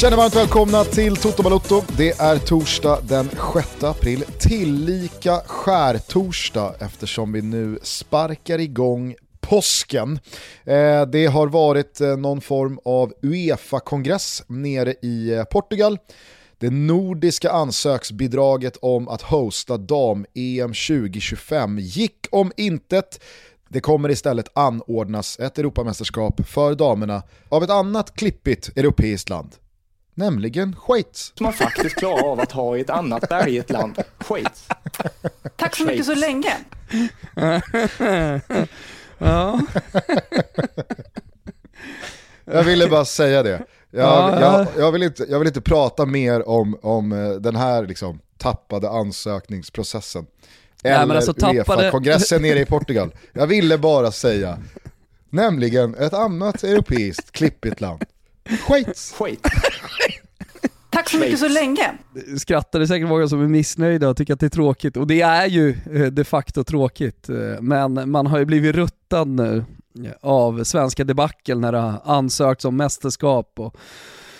Känner varmt välkomna till Toto Balotto. Det är torsdag den 6 april, tillika skärtorsdag eftersom vi nu sparkar igång påsken. Eh, det har varit eh, någon form av Uefa-kongress nere i eh, Portugal. Det nordiska ansöksbidraget om att hosta dam-EM 2025 gick om intet. Det kommer istället anordnas ett Europamästerskap för damerna av ett annat klippigt europeiskt land nämligen Schweiz. Som man faktiskt klarar av att ha i ett annat bergigt land, Schweiz. Tack så mycket så länge. ja. jag ville bara säga det. Jag, jag, jag, vill inte, jag vill inte prata mer om, om eh, den här liksom, tappade ansökningsprocessen. Eller Nej, alltså, tappade... kongressen nere i Portugal. Jag ville bara säga, nämligen ett annat europeiskt klippigt land. Schweiz. Schweiz. Tack så mycket så länge. Skrattar det säkert många som är missnöjda och tycker att det är tråkigt. Och det är ju eh, de facto tråkigt. Eh, men man har ju blivit ruttad nu av svenska debacle när det har ansökts om mästerskap och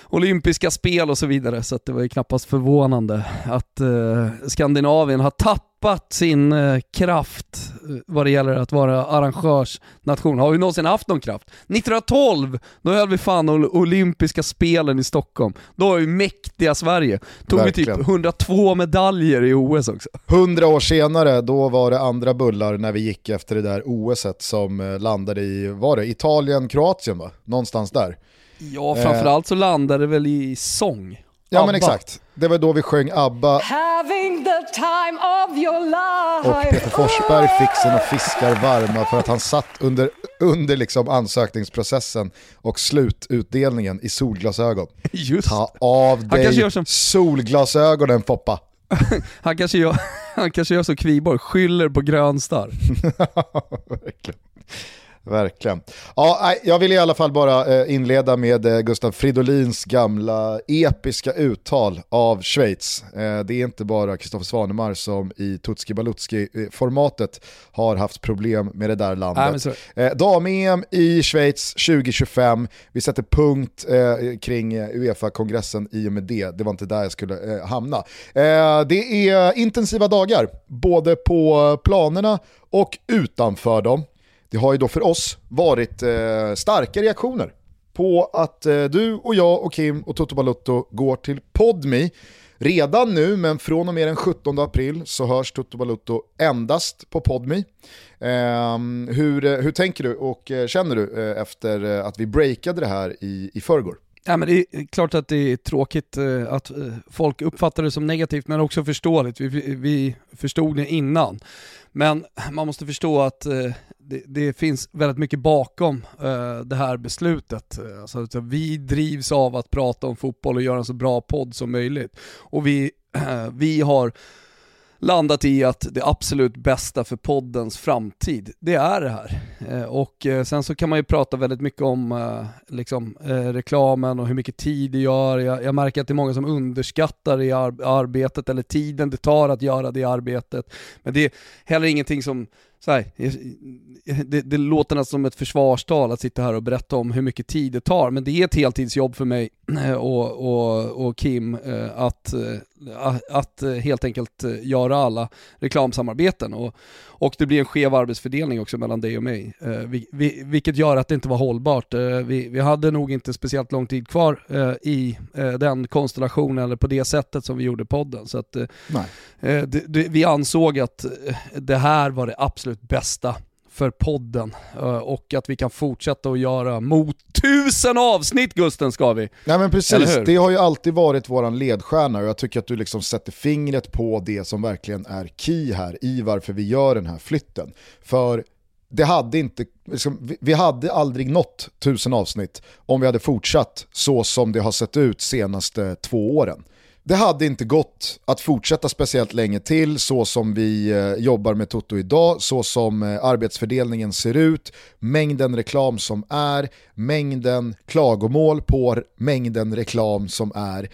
olympiska spel och så vidare, så det var ju knappast förvånande att eh, Skandinavien har tappat sin eh, kraft eh, vad det gäller att vara arrangörsnation. Har vi någonsin haft någon kraft? 1912, då höll vi fan olympiska spelen i Stockholm. Då var vi mäktiga Sverige. Tog Verkligen. vi typ 102 medaljer i OS också. Hundra år senare, då var det andra bullar när vi gick efter det där OSet som eh, landade i, var det Italien, Kroatien va? Någonstans där. Ja, framförallt så landade det väl i sång. Ja Abba. men exakt, det var då vi sjöng ABBA. Having the time of your life. Och Peter Forsberg fick sina fiskar varma för att han satt under, under liksom ansökningsprocessen och slututdelningen i solglasögon. Just. Ta av dig som... solglasögonen Foppa. han, kanske gör, han kanske gör som Kviborg, skyller på Grönstar. Verkligen. Verkligen. Ja, jag vill i alla fall bara eh, inleda med eh, Gustav Fridolins gamla episka uttal av Schweiz. Eh, det är inte bara Kristoffer Svanemar som i Tutski Balutski-formatet har haft problem med det där landet. Dam-EM i Schweiz 2025, vi sätter punkt kring Uefa-kongressen i och med det. Det var inte där jag skulle hamna. Det är intensiva dagar, både på planerna och utanför dem. Det har ju då för oss varit eh, starka reaktioner på att eh, du och jag och Kim och Toto Balutto går till Podmi. Redan nu, men från och med den 17 april så hörs Toto Balutto endast på Podmi. Ehm, eh, hur, hur tänker du och eh, känner du eh, efter eh, att vi breakade det här i, i förrgår? Ja, men det är klart att det är tråkigt eh, att eh, folk uppfattar det som negativt men också förståeligt. Vi, vi förstod det innan. Men man måste förstå att eh, det, det, finns väldigt mycket bakom det här beslutet. Alltså, vi drivs av att prata om fotboll och göra en så bra podd som möjligt. Och vi, vi har landat i att det absolut bästa för poddens framtid, det är det här. Eh, och eh, sen så kan man ju prata väldigt mycket om eh, liksom, reklamen och hur mycket tid det gör. Jag, jag märker att det är många som underskattar det arbetet eller tiden det tar att göra det arbetet. Men det är heller ingenting som så här, det, det låter nästan som ett försvarstal att sitta här och berätta om hur mycket tid det tar, men det är ett heltidsjobb för mig och, och, och Kim eh, att, eh, att helt enkelt göra alla reklamsamarbeten. Och, och det blir en skev arbetsfördelning också mellan dig och mig, eh, vilket gör att det inte var hållbart. Vi, vi hade nog inte speciellt lång tid kvar i den konstellationen eller på det sättet som vi gjorde podden. Så att, det, det, vi ansåg att det här var det absolut bästa för podden eh, och att vi kan fortsätta att göra mot tusen avsnitt Gusten ska vi. Nej men precis, det har ju alltid varit våran ledstjärna och jag tycker att du liksom sätter fingret på det som verkligen är key här i varför vi gör den här flytten. För det hade inte, liksom, vi hade aldrig nått tusen avsnitt om vi hade fortsatt så som det har sett ut senaste två åren det hade inte gått att fortsätta speciellt länge till så som vi eh, jobbar med Toto idag, så som eh, arbetsfördelningen ser ut, mängden reklam som är, mängden klagomål på mängden reklam som är.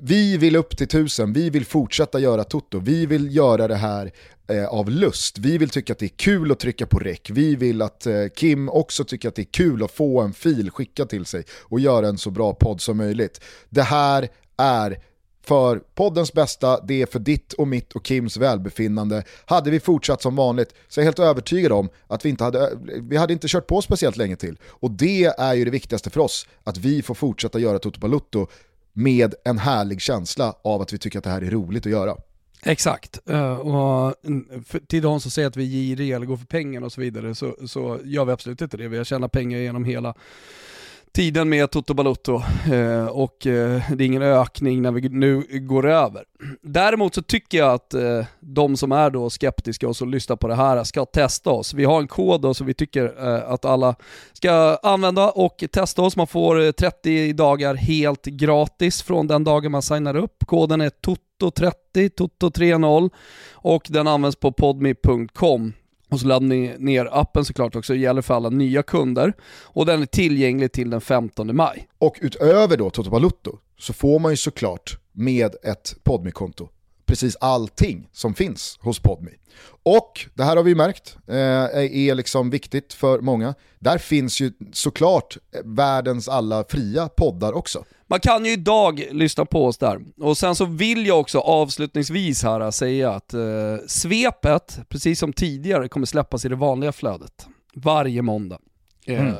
vi vill upp till tusen, vi vill fortsätta göra Toto, vi vill göra det här eh, av lust. Vi vill tycka att det är kul att trycka på räck, vi vill att eh, Kim också tycker att det är kul att få en fil skickad till sig och göra en så bra podd som möjligt. Det här är för poddens bästa, det är för ditt och mitt och Kims välbefinnande. Hade vi fortsatt som vanligt så är jag helt övertygad om att vi inte hade, vi hade inte kört på speciellt länge till. Och det är ju det viktigaste för oss, att vi får fortsätta göra Toto Balutto med en härlig känsla av att vi tycker att det här är roligt att göra. Exakt, eh, och mm, till de som säger att vi är giriga eller går för pengarna och så vidare så, så gör vi absolut inte det. Vi har tjänat pengar genom hela tiden med Toto Balotto eh, och eh, det är ingen ökning när vi nu går över. Däremot så tycker jag att eh, de som är då skeptiska och som lyssnar på det här ska testa oss. Vi har en kod då som vi tycker eh, att alla ska använda och testa oss. Man får eh, 30 dagar helt gratis från den dagen man signar upp. Koden är TOTO30, TOTO30 och den används på podme.com och så laddar ni ner appen såklart också, det gäller för alla nya kunder. Och den är tillgänglig till den 15 maj. Och utöver då Toto Balutto så får man ju såklart med ett podmi konto precis allting som finns hos Podmi. Och, det här har vi märkt, eh, är liksom viktigt för många. Där finns ju såklart världens alla fria poddar också. Man kan ju idag lyssna på oss där. Och sen så vill jag också avslutningsvis här säga att eh, svepet, precis som tidigare, kommer släppas i det vanliga flödet. Varje måndag. Eh, mm.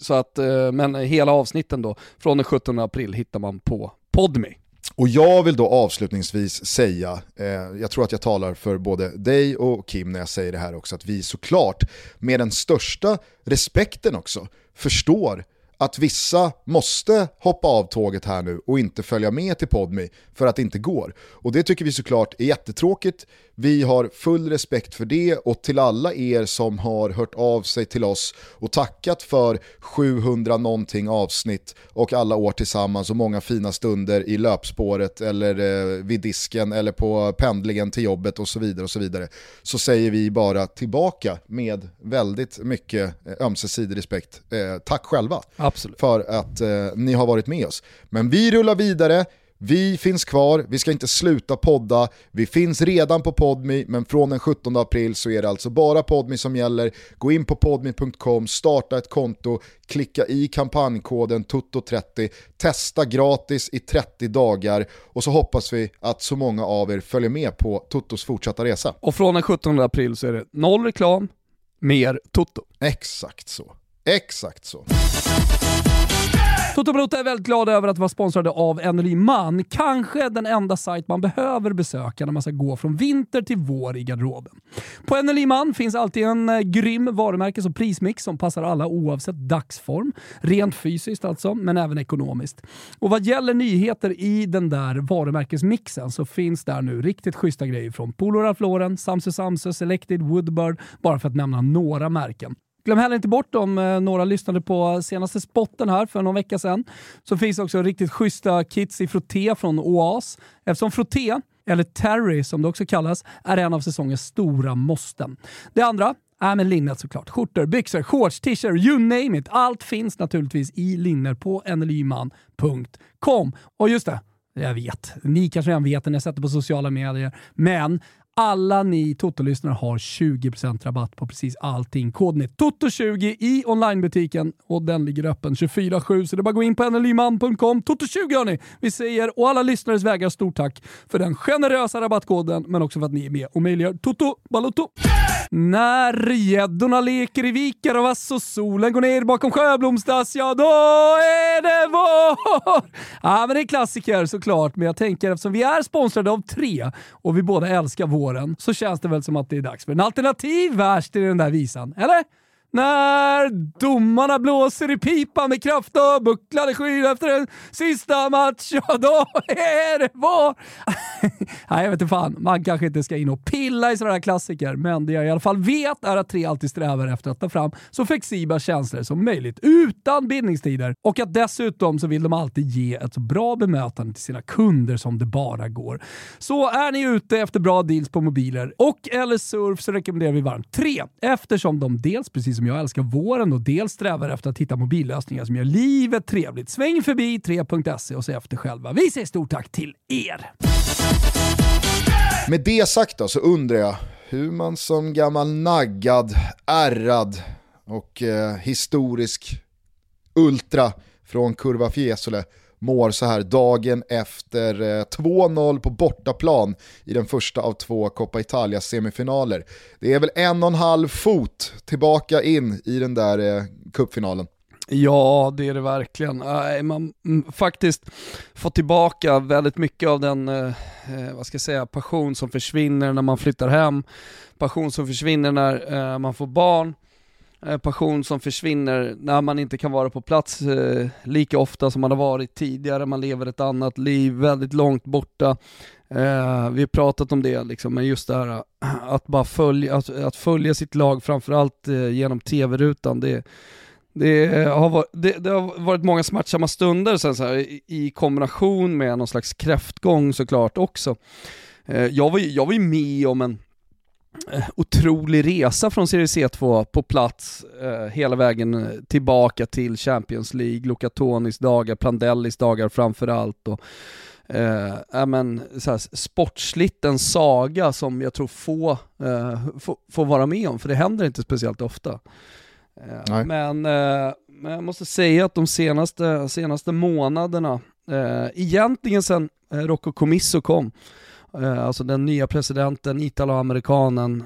Så att, eh, men hela avsnitten då, från den 17 april hittar man på Podmi. Och jag vill då avslutningsvis säga, eh, jag tror att jag talar för både dig och Kim när jag säger det här också, att vi såklart med den största respekten också förstår att vissa måste hoppa av tåget här nu och inte följa med till Podmi för att det inte går. Och det tycker vi såklart är jättetråkigt. Vi har full respekt för det och till alla er som har hört av sig till oss och tackat för 700 någonting avsnitt och alla år tillsammans och många fina stunder i löpspåret eller eh, vid disken eller på pendlingen till jobbet och så vidare och så vidare. Så säger vi bara tillbaka med väldigt mycket eh, ömsesidig respekt. Eh, tack själva Absolut. för att eh, ni har varit med oss. Men vi rullar vidare, vi finns kvar, vi ska inte sluta podda, vi finns redan på Podmi, men från den 17 april så är det alltså bara Podmi som gäller. Gå in på podmi.com, starta ett konto, klicka i kampanjkoden TUTTO30, testa gratis i 30 dagar och så hoppas vi att så många av er följer med på Tuttos fortsatta resa. Och från den 17 april så är det noll reklam, mer Toto. Exakt så. Exakt så. Toto Balotto är väldigt glad över att vara sponsrade av Energy Man. Kanske den enda sajt man behöver besöka när man ska gå från vinter till vår i garderoben. På Energy Man finns alltid en eh, grym varumärkes och prismix som passar alla oavsett dagsform. Rent fysiskt alltså, men även ekonomiskt. Och vad gäller nyheter i den där varumärkesmixen så finns där nu riktigt schyssta grejer från Polo Ralph Lauren, Samse Samse, Selected, Woodbird, bara för att nämna några märken. Glöm heller inte bort om eh, några lyssnade på senaste spotten här för någon vecka sedan. Så finns också riktigt schyssta kits i frotté från Oas. Eftersom frotté, eller Terry som det också kallas, är en av säsongens stora måsten. Det andra är med linnet såklart. Skjortor, byxor, shorts, t-shirts, you name it. Allt finns naturligtvis i linner på nlyman.com. Och just det, jag vet, ni kanske redan vet när jag sätter på sociala medier, men alla ni Toto-lyssnare har 20% rabatt på precis allting. Koden är TOTO20 i onlinebutiken och den ligger öppen 24-7 så det är bara att gå in på nlyman.com. TOTO20 hörni! Vi säger och alla lyssnares vägar stort tack för den generösa rabattkoden men också för att ni är med och möjliggör Toto Balotto. När gäddorna leker i vikar och vass och solen går ner bakom Sjöblomstas, ja då är det vår! Ja men det är klassiker såklart, men jag tänker eftersom vi är sponsrade av tre och vi båda älskar vår åren så känns det väl som att det är dags för en alternativ vers till den där visan, eller? När domarna blåser i pipan med kraft och bucklade skyn efter en sista match, ja då är det vår! Nej, jag vet inte fan. Man kanske inte ska in och pilla i sådana här klassiker, men det jag i alla fall vet är att Tre alltid strävar efter att ta fram så flexibla känslor som möjligt utan bindningstider och att dessutom så vill de alltid ge ett så bra bemötande till sina kunder som det bara går. Så är ni ute efter bra deals på mobiler och eller surf så rekommenderar vi varmt Tre eftersom de dels, precis som som jag älskar våren och dels strävar efter att hitta mobillösningar som gör livet trevligt. Sväng förbi 3.se och se efter själva. Vi säger stort tack till er! Med det sagt då så undrar jag hur man som gammal naggad, ärrad och eh, historisk ultra från Kurva Fiesole mår så här dagen efter eh, 2-0 på bortaplan i den första av två Coppa Italia semifinaler. Det är väl en och en halv fot tillbaka in i den där eh, cupfinalen. Ja, det är det verkligen. Äh, man mm, faktiskt fått tillbaka väldigt mycket av den, eh, eh, vad ska jag säga, passion som försvinner när man flyttar hem, passion som försvinner när man får barn, passion som försvinner när man inte kan vara på plats eh, lika ofta som man har varit tidigare, man lever ett annat liv, väldigt långt borta. Eh, vi har pratat om det, liksom, men just det här eh, att bara följa, att, att följa sitt lag framförallt eh, genom tv-rutan, det det har, varit, det, det har varit många smärtsamma stunder sen så här, i, i kombination med någon slags kräftgång såklart också. Eh, jag var ju jag var med om en otrolig resa från Serie C2 på plats eh, hela vägen tillbaka till Champions League, Luca Tonis dagar, Plandellis dagar framförallt. Och, eh, men, så här, sportsligt en saga som jag tror få eh, får vara med om, för det händer inte speciellt ofta. Eh, men, eh, men jag måste säga att de senaste, senaste månaderna, eh, egentligen sen Rocco Comisso kom, alltså den nya presidenten, italoamerikanen,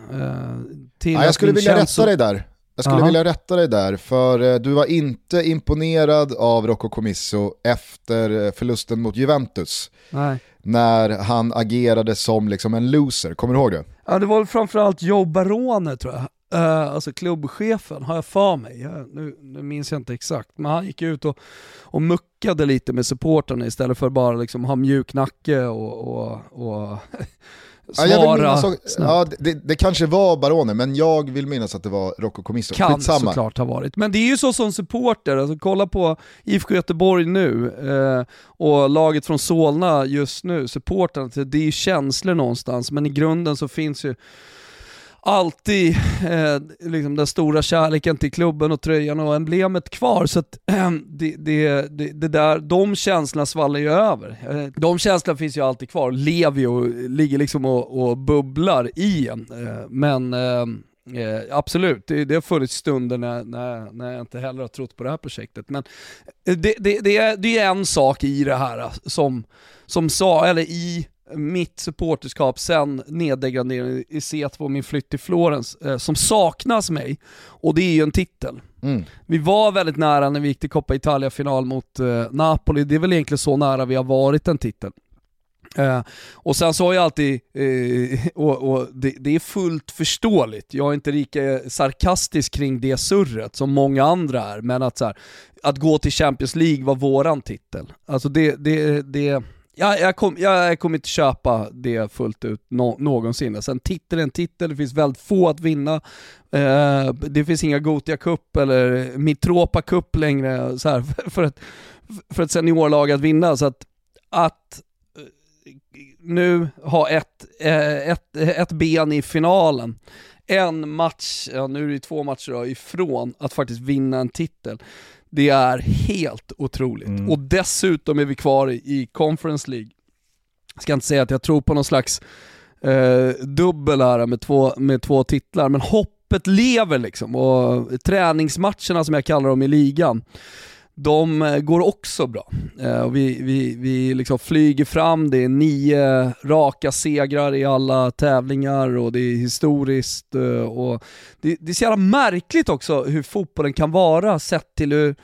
till ja, Jag skulle vilja rätta dig där. Jag skulle Aha. vilja rätta dig där, för du var inte imponerad av Rocco Comisso efter förlusten mot Juventus. Nej. När han agerade som liksom en loser, kommer du ihåg det? Ja det var framförallt Joe Barone tror jag. Uh, alltså klubbchefen har jag för mig, jag, nu, nu, minns jag inte exakt, men han gick ut och, och muckade lite med supporterna istället för bara liksom ha mjuk nacke och, och, och svara. Ja, så, ja, det, det, kanske var Barone, men jag vill minnas att det var Rocco Commisso. Kan Skitsamma. såklart ha varit. Men det är ju så som supporter, alltså, kolla på IFK Göteborg nu eh, och laget från Solna just nu, supporterna, det är ju känslor någonstans, men i grunden så finns ju alltid eh, liksom den stora kärleken till klubben och tröjan och emblemet kvar. Så att, eh, det, det, det, det, där, de känslorna svallar ju över. Eh, de känslorna finns ju alltid kvar, lever ju och ligger liksom och, och bubblar i en. Eh, men eh, Eh, absolut, det, det har funnits stunder när, när, när jag inte heller har trott på det här projektet. Men eh, det, det, det, är, det är en sak i det här eh, som, som sa, eller i mitt supporterskap sen neddegraderingen i C2, min flytt till Florens, eh, som saknas mig. Och det är ju en titel. Mm. Vi var väldigt nära när vi gick till Coppa Italia-final mot eh, Napoli, det är väl egentligen så nära vi har varit en titel. Eh, och sen så har jag alltid, eh, och, och det, det, är fullt förståeligt, jag är inte lika sarkastisk kring det surret som många andra är, men att, så här, att gå till Champions League var våran titel. Alltså det, det, det jag, jag, kom, jag kommer inte köpa det fullt ut no, någonsin. Sen en titel är en titel, det finns väldigt få att vinna. Eh, det finns inga Gotia Cup eller Mitropa Cup längre så här, för, ett, för ett seniorlag att vinna. Så att, att eh, nu ha ett, eh, ett, ett ben i finalen, en match, ja nu är det två matcher då, ifrån att faktiskt vinna en titel. Det är helt otroligt. Mm. Och dessutom är vi kvar i Conference League. Jag ska inte säga att jag tror på någon slags eh, dubbel här med två, med två titlar, men hoppet lever liksom. Och träningsmatcherna som jag kallar dem i ligan, de eh, går också bra. Eh, och vi vi, vi liksom flyger fram, det är nio raka segrar i alla tävlingar och det är historiskt. Eh, och det, det är så jävla märkligt också hur fotbollen kan vara sett till hur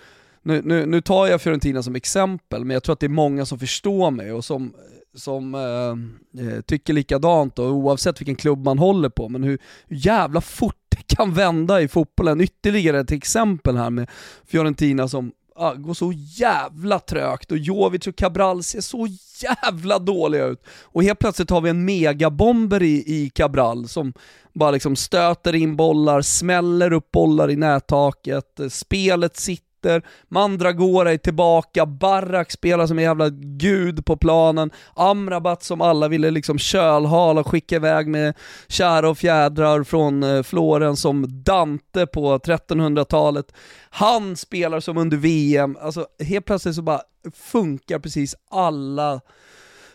nu, nu, nu tar jag Fiorentina som exempel, men jag tror att det är många som förstår mig och som, som eh, tycker likadant och oavsett vilken klubb man håller på, men hur, hur jävla fort det kan vända i fotbollen. Ytterligare ett exempel här med Fiorentina som ah, går så jävla trögt och Jovic och Cabral ser så jävla dåliga ut. Och helt plötsligt har vi en megabomber i, i Cabral som bara liksom stöter in bollar, smäller upp bollar i nättaket, eh, spelet sitter ytter, Mandragora är tillbaka, Barak spelar som en jävla gud på planen, Amrabat som alla ville liksom kölhala och skicka iväg med kära och fjädrar från eh, Florens som Dante på 1300-talet. Han spelar som under VM, alltså helt plötsligt så bara funkar precis alla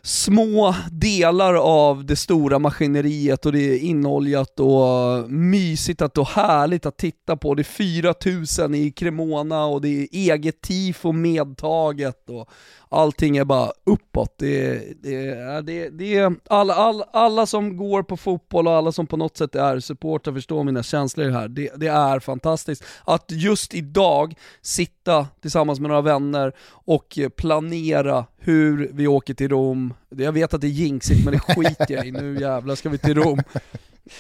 små delar av det stora maskineriet och det är inoljat och mysigt att, och härligt att titta på. Det är 4000 i Cremona och det är eget tifo medtaget och allting är bara uppåt. Det, det, det, det är alla, alla, alla som går på fotboll och alla som på något sätt är supportrar förstår mina känslor här. Det, det är fantastiskt. Att just idag sitta tillsammans med några vänner och planera hur vi åker till Rom. Jag vet att det är jinxigt men det skiter jag i, nu jävlar ska vi till Rom.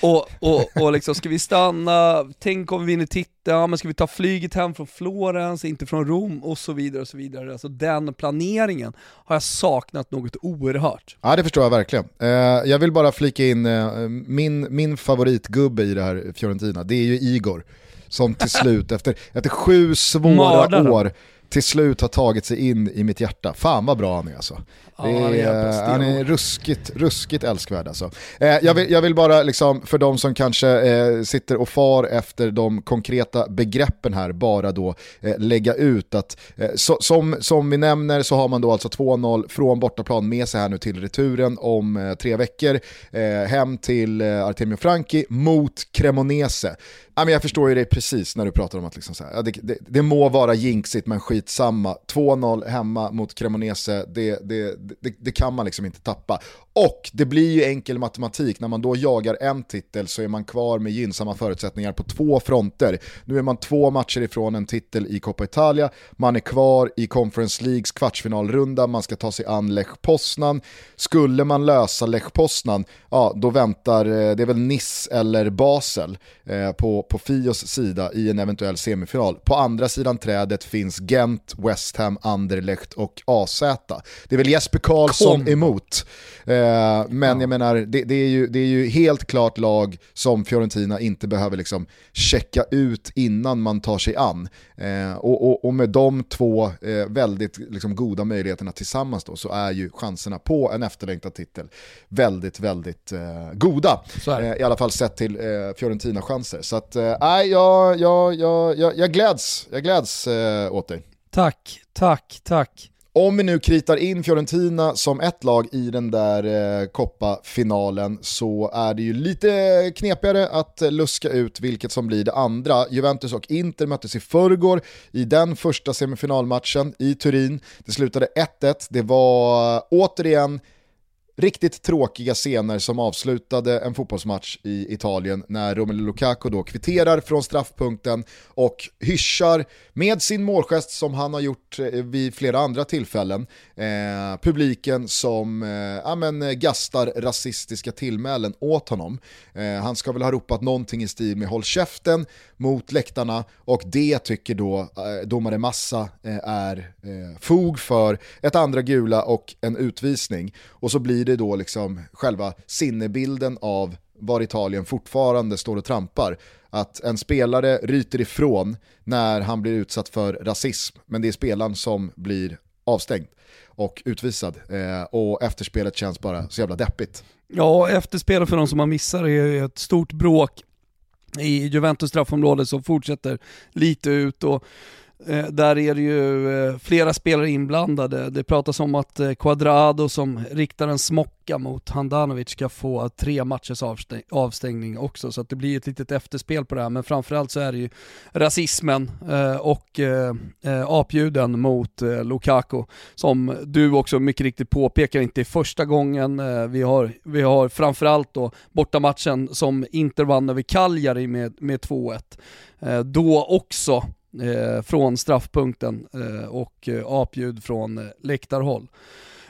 Och, och, och liksom, ska vi stanna, tänk om vi vinner titeln, ja, men ska vi ta flyget hem från Florens, inte från Rom och så vidare och så vidare. Alltså den planeringen har jag saknat något oerhört. Ja det förstår jag verkligen. Eh, jag vill bara flika in eh, min, min favoritgubbe i det här Fiorentina, det är ju Igor. Som till slut, efter, efter sju svåra Mördaren. år, till slut har tagit sig in i mitt hjärta. Fan vad bra han är alltså. Ja, Det är är, jävla han är ruskigt, ruskigt älskvärd alltså. Eh, jag, vill, jag vill bara, liksom, för de som kanske eh, sitter och far efter de konkreta begreppen här, bara då eh, lägga ut att eh, så, som, som vi nämner så har man då alltså 2-0 från bortaplan med sig här nu till returen om eh, tre veckor. Eh, hem till eh, Artemio Franki mot Cremonese. Ja, men jag förstår ju dig precis när du pratar om att liksom så här, ja, det, det, det må vara jinxigt men skitsamma. 2-0 hemma mot Cremonese, det, det, det, det kan man liksom inte tappa. Och det blir ju enkel matematik, när man då jagar en titel så är man kvar med gynnsamma förutsättningar på två fronter. Nu är man två matcher ifrån en titel i Coppa Italia, man är kvar i Conference Leagues kvartsfinalrunda, man ska ta sig an Lech Poznan. Skulle man lösa Lech Poznan, ja då väntar, eh, det är väl Nice eller Basel eh, på, på Fios sida i en eventuell semifinal. På andra sidan trädet finns Gent, West Ham, Anderlecht och AZ. Det är väl Jesper Karlsson Kom. emot. Eh, men jag menar, det, det, är ju, det är ju helt klart lag som Fiorentina inte behöver liksom checka ut innan man tar sig an. Eh, och, och, och med de två eh, väldigt liksom, goda möjligheterna tillsammans då, så är ju chanserna på en efterlängtad titel väldigt, väldigt eh, goda. Eh, I alla fall sett till eh, Fiorentina-chanser. Så att, eh, nej, jag, jag, jag, jag, jag gläds, jag gläds eh, åt dig. Tack, tack, tack. Om vi nu kritar in Fiorentina som ett lag i den där eh, Coppa-finalen så är det ju lite knepigare att eh, luska ut vilket som blir det andra. Juventus och Inter möttes i förrgår i den första semifinalmatchen i Turin. Det slutade 1-1. Det var eh, återigen riktigt tråkiga scener som avslutade en fotbollsmatch i Italien när Romelu Lukaku då kvitterar från straffpunkten och hyschar med sin målgest som han har gjort eh, vid flera andra tillfällen eh, publiken som eh, ja, men, eh, gastar rasistiska tillmälen åt honom. Eh, han ska väl ha ropat någonting i stil med håll käften mot läktarna och det tycker då eh, domare Massa eh, är eh, fog för ett andra gula och en utvisning. Och så blir blir det då liksom själva sinnebilden av var Italien fortfarande står och trampar. Att en spelare ryter ifrån när han blir utsatt för rasism, men det är spelaren som blir avstängd och utvisad. Eh, och efterspelet känns bara så jävla deppigt. Ja, efterspelet för de som har missat det är ett stort bråk i Juventus straffområde som fortsätter lite ut och Eh, där är det ju eh, flera spelare inblandade. Det pratas om att eh, Quadrado som riktar en smocka mot Handanovic ska få tre matchers avstäng- avstängning också, så att det blir ett litet efterspel på det här. Men framförallt så är det ju rasismen och apljuden mot Lukaku, som du också mycket riktigt påpekar inte är första gången. Vi, har, vi har framförallt då bortamatchen som Inter vann över Cagliari med, med 2-1. Då också eh, från straffpunkten eh, och eh, apljud från eh, läktarhåll.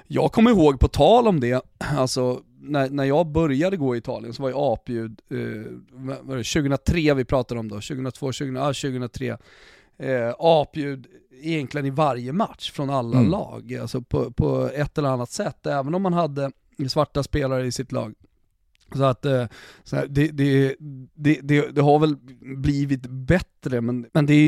Jag kommer ihåg, på tal om det, alltså när, när jag började gå i Italien så var ju apljud, eh, vad var det 2003 vi pratade om då, 2002, 2000, ah, 2003. Eh, apljud egentligen i varje match från alla Mm. lag, alltså på, på ett eller annat sätt, även om man hade svarta spelare i sitt lag. Så att eh, så här, det, det, det, det, det har väl blivit bättre, men, men det är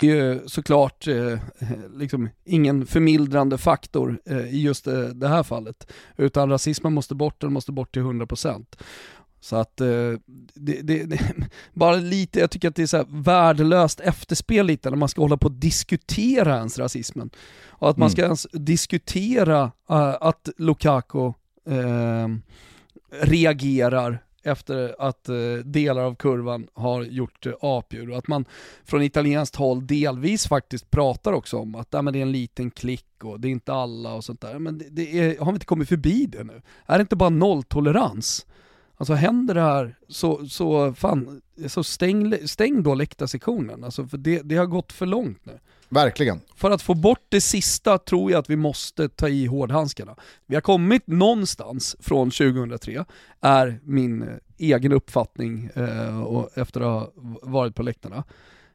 Det är ju såklart eh, liksom ingen förmildrande faktor eh, i just eh, det här fallet. Utan rasismen måste bort, den måste bort till 100%. Så att, eh, det, det, det, bara lite, jag tycker att det är så värdelöst efterspel lite när man ska hålla på och diskutera ens rasismen. Och att man ska ens diskutera uh, att Lukaku uh, reagerar efter att eh, delar av kurvan har gjort eh, uh, apdjur. Och att man från italienskt håll delvis faktiskt pratar också om att äh, men det är en liten klick och det är inte alla och sånt där. Men det, det är, har vi inte kommit förbi det nu? Är det inte bara nolltolerans? Alltså händer det här så, så fan, så stäng, stäng då läktarsektionen. Alltså för det, det har gått för långt nu. Verkligen. För att få bort det sista tror jag att vi måste ta i hårdhandskarna. Vi har kommit någonstans från 2003, är min eh, egen uppfattning eh, och efter att ha varit på läktarna.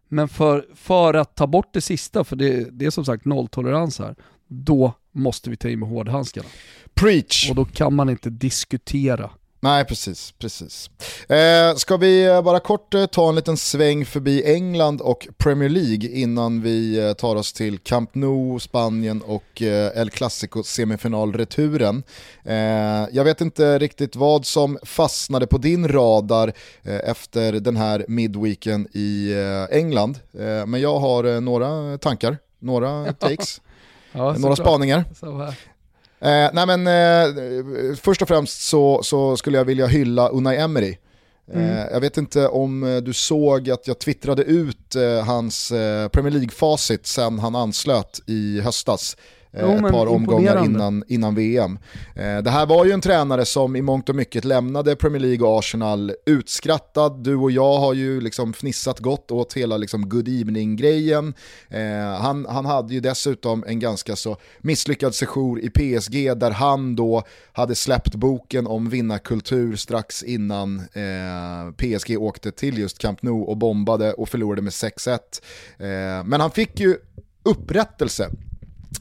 Men för, för att ta bort det sista, för det, det är som sagt nolltolerans här, då måste vi ta i med hårdhandskarna. Preach! Och då kan man inte diskutera Nej, precis. precis. Eh, ska vi bara kort eh, ta en liten sväng förbi England och Premier League innan vi eh, tar oss till Camp Nou, Spanien och eh, El Clasico semifinalreturen. Eh, jag vet inte riktigt vad som fastnade på din radar eh, efter den här midweeken i England, men jag har några tankar, några takes, ja, några spaningar. Eh, nej men, eh, först och främst så, så, skulle jag vilja hylla Unai Emery. Eh, mm. jag vet inte om eh, du såg att jag twittrade ut eh, hans Premier League-facit sen han anslöt i höstas. Jo, ett par omgångar innan, innan VM. Eh, det här var ju en tränare som i mångt och mycket lämnade Premier League och Arsenal utskrattad. Du och jag har ju liksom fnissat gott åt hela liksom good evening-grejen. Eh, han, han hade ju dessutom en ganska så misslyckad session i PSG där han då hade släppt boken om vinnarkultur strax innan eh, PSG åkte till just Camp Nou och bombade och förlorade med 6-1. Eh, men han fick ju upprättelse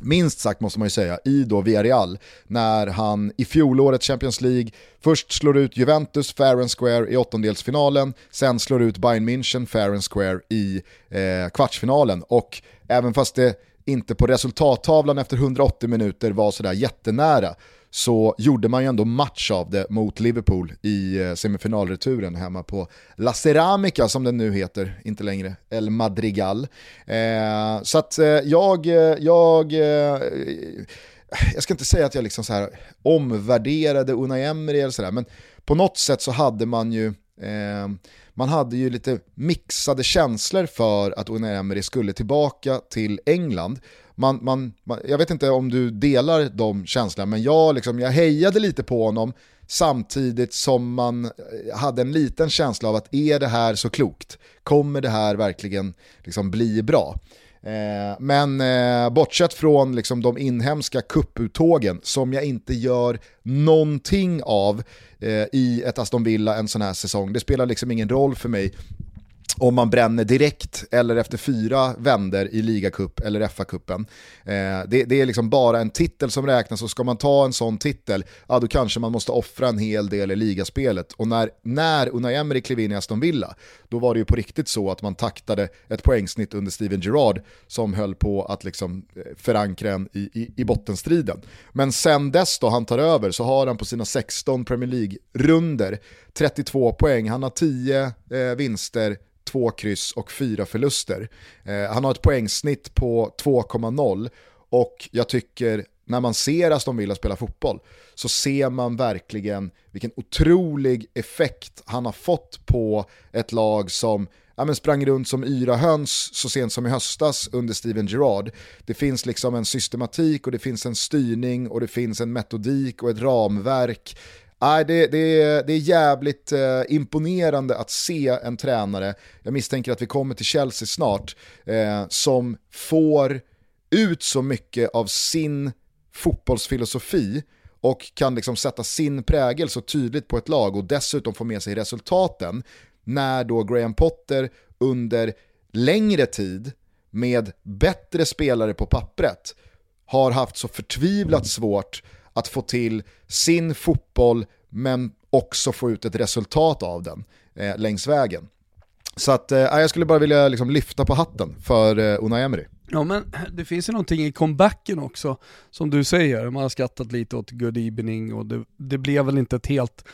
minst sagt måste man ju säga, i då Villarreal när han i fjolårets Champions League först slår ut Juventus fair and square i åttondelsfinalen, sen slår ut Bayern München fair and square i eh, kvartsfinalen. Och även fast det inte på resultattavlan efter 180 minuter var sådär jättenära så gjorde man ju ändå match av det mot Liverpool i eh, semifinalreturen hemma på La Ceramica som den nu heter, inte längre El Madrigal. Eh, så att eh, jag, eh, jag eh, jag ska inte säga att jag liksom så här omvärderade Unai Emery eller sådär, men på något sätt så hade man ju eh, man hade ju lite mixade känslor för att Unai Emery skulle tillbaka till England man, man, man, jag vet inte om du delar de känslorna, men jag, liksom, jag hejade lite på honom samtidigt som man eh, hade en liten känsla av att är det här så klokt? Kommer det här verkligen liksom bli bra? Eh, men eh, bortsett från liksom, de inhemska kupputtågen som jag inte gör någonting av eh, i ett Aston Villa en sån här säsong, det spelar liksom ingen roll för mig om man bränner direkt eller efter fyra vänder i ligacup eller FA-cupen. Eh, det, det, är liksom bara en titel som räknas och ska man ta en sån titel, ja då kanske man måste offra en hel del i ligaspelet. Och när, när Unai Emery klev in i Aston Villa, då var det ju på riktigt så att man taktade ett poängsnitt under Steven Gerrard som höll på att liksom eh, förankra en i, i, i bottenstriden. Men sen dess då han tar över så har han på sina 16 Premier League-runder 32 poäng, han har 10 eh, vinster, två kryss och fyra förluster. Eh, han har ett poängsnitt på 2,0 och jag tycker när man ser Aston Villa spela fotboll så ser man verkligen vilken otrolig effekt han har fått på ett lag som ja, men sprang runt som yra höns så sent som i höstas under Steven Gerrard. Det finns liksom en systematik och det finns en styrning och det finns en metodik och ett ramverk. Nej, det, det, det är jävligt eh, imponerande att se en tränare, jag misstänker att vi kommer till Chelsea snart, eh, som får ut så mycket av sin fotbollsfilosofi och kan liksom sätta sin prägel så tydligt på ett lag och dessutom få med sig resultaten när då Graham Potter under längre tid med bättre spelare på pappret har haft så förtvivlat svårt att få till sin fotboll men också få ut ett resultat av den eh, längs vägen. Så att, eh, jag skulle bara vilja liksom lyfta på hatten för eh, Unai Emery. Ja men det finns ju någonting i comebacken också, som du säger, man har skattat lite åt Good Evening och det, det blev väl inte ett helt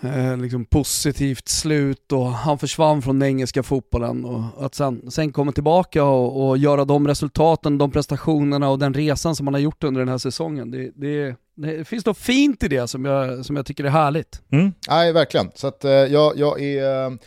eh, liksom positivt slut och han försvann från den engelska fotbollen och att sen, sen komma tillbaka och, och, göra de resultaten, de prestationerna och den resan som han har gjort under den här säsongen. Det, det, det finns något fint i det som jag, som jag tycker är härligt. Mm. Nej, verkligen. Så att, eh, jag, jag är...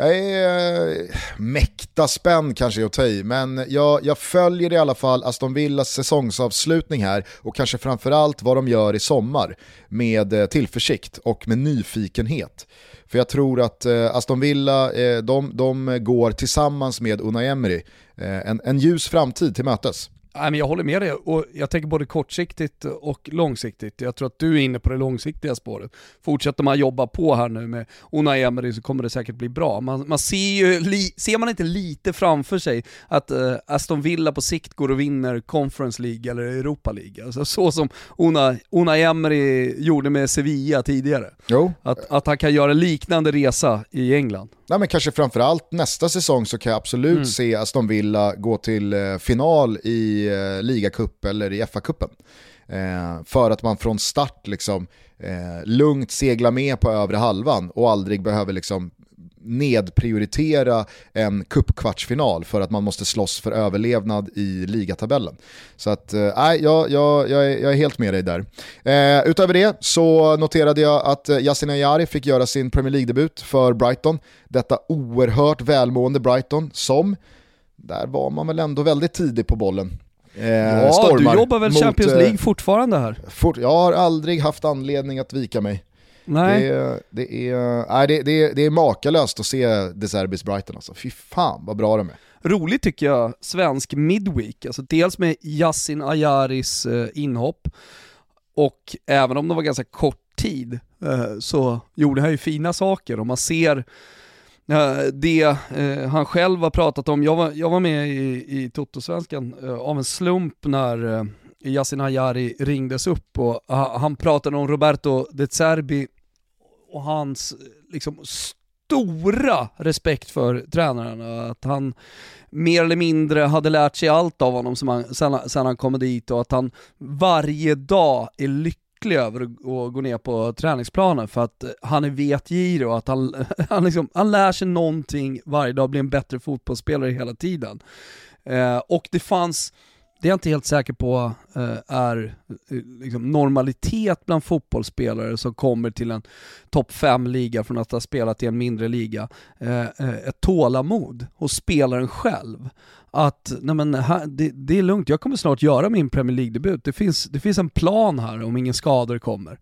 Jag är eh, mäkta spänd kanske att ta i, men jag, jag följer i alla fall Aston Villas säsongsavslutning här och kanske framförallt vad de gör i sommar med eh, tillförsikt och med nyfikenhet. För jag tror att eh, Aston Villa, eh, de, de går tillsammans med Unai Emery eh, en, en ljus framtid till mötes. Nej, men jag håller med dig och jag tänker både kortsiktigt och långsiktigt. Jag tror att du är inne på det långsiktiga spåret. Fortsätter man jobba på här nu med Unai Emery så kommer det säkert bli bra. Man, man ser ju, li, ser man inte lite framför sig att uh, Aston Villa på sikt går och vinner Conference League eller Europa League? Alltså så som Unai, Unai Emery gjorde med Sevilla tidigare. Jo. Att, att han kan göra liknande resa i England. Nej, men kanske framförallt nästa säsong så kan jag absolut mm. se Aston Villa gå till eh, final i eh, ligacup eller i FA-cupen. Eh, för att man från start liksom eh, lugnt seglar med på övre halvan och aldrig behöver liksom nedprioritera en cupkvartsfinal för att man måste slåss för överlevnad i ligatabellen. Så att, eh, nej, jag, jag, jag, är, jag är helt med dig där. Eh, utöver det så noterade jag att eh, Yasin Ayari fick göra sin Premier League-debut för Brighton. Detta oerhört välmående Brighton som, där var man väl ändå väldigt tidig på bollen. Eh, ja, du jobbar väl mot, Champions League fortfarande här? Fort, jag har aldrig haft anledning att vika mig. Nej. Det, det, är, nej, det, det, det är makalöst att se De Serbis Brighton alltså. Fy fan vad bra de är. Roligt tycker jag, svensk midweek, alltså dels med Yasin Ayaris eh, inhopp, och även om det var ganska kort tid eh, så gjorde han ju fina saker och man ser eh, det han själv har pratat om. Jag var, jag var med i, i Toto-svenskan av en slump när Yasin Ayari ringdes upp och han pratade om Roberto De Zerbi och hans liksom stora respekt för tränaren. Att han mer eller mindre hade lärt sig allt av honom som han, sen, sen han kom dit och att han varje dag är lycklig över att gå ner på träningsplanen för att han är vetgirig och att han, han, liksom, han lär sig någonting varje dag, blir en bättre fotbollsspelare hela tiden. Eh, och det fanns det är jag inte helt säker på eh, är eh, liksom normalitet bland fotbollsspelare som kommer till en topp 5-liga från att ha spelat i en mindre liga. Eh, eh ett tålamod hos spelaren själv. Att nej men, det, det, är lugnt, jag kommer snart göra min Premier League-debut. Det finns, det finns en plan här om ingen skador kommer.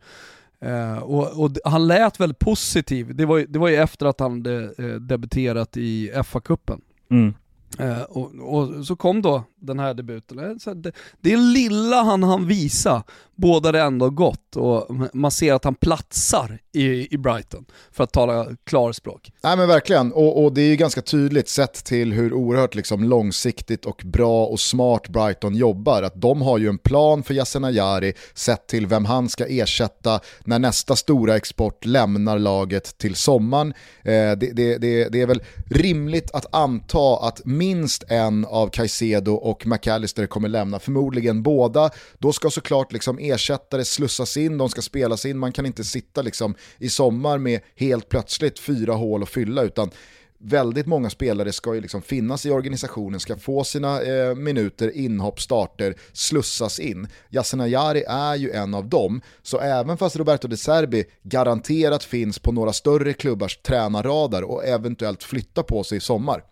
Uh, och, och, han lät väldigt positiv, det var, det var ju efter att han de, uh, debuterat i FA-cupen. Mm. Uh, och, och, så kom då den här debuten. Eh, så det, det lilla han han visa båda det ändå gott och man ser att han platsar i, i Brighton, för att tala klarspråk. Nej men verkligen, och, och, det är ju ganska tydligt sett till hur oerhört liksom långsiktigt och bra och smart Brighton jobbar. Att de har ju en plan för Yasin Ayari sett till vem han ska ersätta när nästa stora export lämnar laget till sommaren. Eh, det, det, det, det är väl rimligt att anta att minst en av Caicedo och McAllister kommer lämna, förmodligen båda. Då ska såklart liksom ersättare slussas in, de ska spelas in, man kan inte sitta liksom i sommar med helt plötsligt fyra hål att fylla utan väldigt många spelare ska ju liksom finnas i organisationen, ska få sina eh, minuter, inhopp, starter, slussas in. Yasin Ayari är ju en av dem, så även fast Roberto De Serbi garanterat finns på några större klubbars tränarradar och eventuellt flyttar på sig i sommar,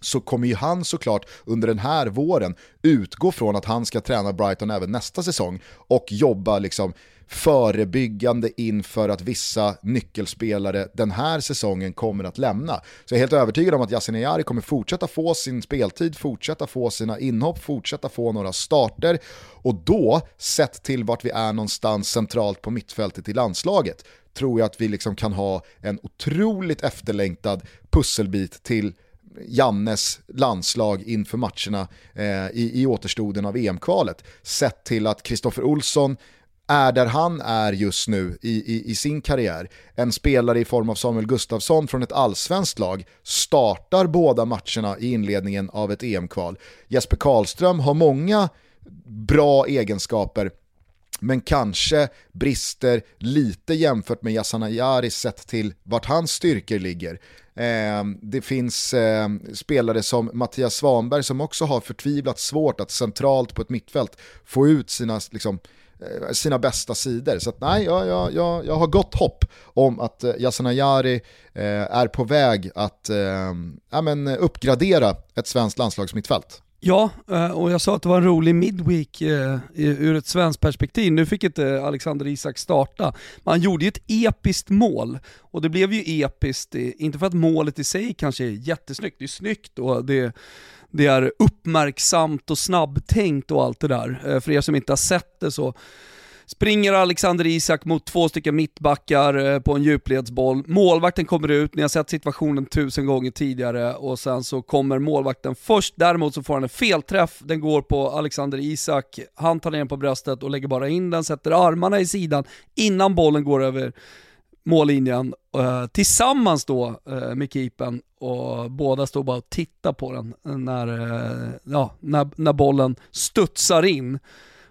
så kommer ju han såklart under den här våren utgå från att han ska träna Brighton även nästa säsong och jobba liksom förebyggande inför att vissa nyckelspelare den här säsongen kommer att lämna. Så jag är helt övertygad om att Yasin Ayari kommer fortsätta få sin speltid, fortsätta få sina inhopp, fortsätta få några starter och då, sett till vart vi är någonstans centralt på mittfältet i landslaget, tror jag att vi liksom kan ha en otroligt efterlängtad pusselbit till Jannes landslag inför matcherna eh, i, i återstoden av EM-kvalet. Sett till att Kristoffer Olsson är där han är just nu i, i, i, sin karriär. En spelare i form av Samuel Gustafsson från ett allsvenskt lag startar båda matcherna i inledningen av ett EM-kval. Jesper Karlström har många bra egenskaper men kanske brister lite jämfört med Yassana Ayari sett till vart hans styrkor ligger. Eh, det finns eh, spelare som Mattias Svanberg som också har förtvivlat svårt att centralt på ett mittfält få ut sina liksom, Eh, sina bästa sidor. Så att, nej, jag, jag, jag, jag har gott hopp om att eh, Yasin Ayari eh, är på väg att eh, ja, men, uppgradera ett svenskt landslagsmittfält. Ja, eh, och jag sa att det var en rolig midweek eh, ur ett svenskt perspektiv. Nu fick inte Alexander Isak starta. Han gjorde ju ett episkt mål och det blev ju episkt, inte för att målet i sig kanske är jättesnyggt, det är snyggt och det det är uppmärksamt och snabbtänkt och allt det där. Eh, för er som inte har sett det så springer Alexander Isak mot två stycken mittbackar eh, på en djupledsboll. Målvakten kommer ut, ni har sett situationen tusen gånger tidigare och sen så kommer målvakten först. Däremot så får han en felträff, den går på Alexander Isak. Han tar ner den på bröstet och lägger bara in den, sätter armarna i sidan innan bollen går över mållinjen eh, tillsammans då eh, med keepern och båda står bara och tittar på den när, ja, när, när bollen studsar in.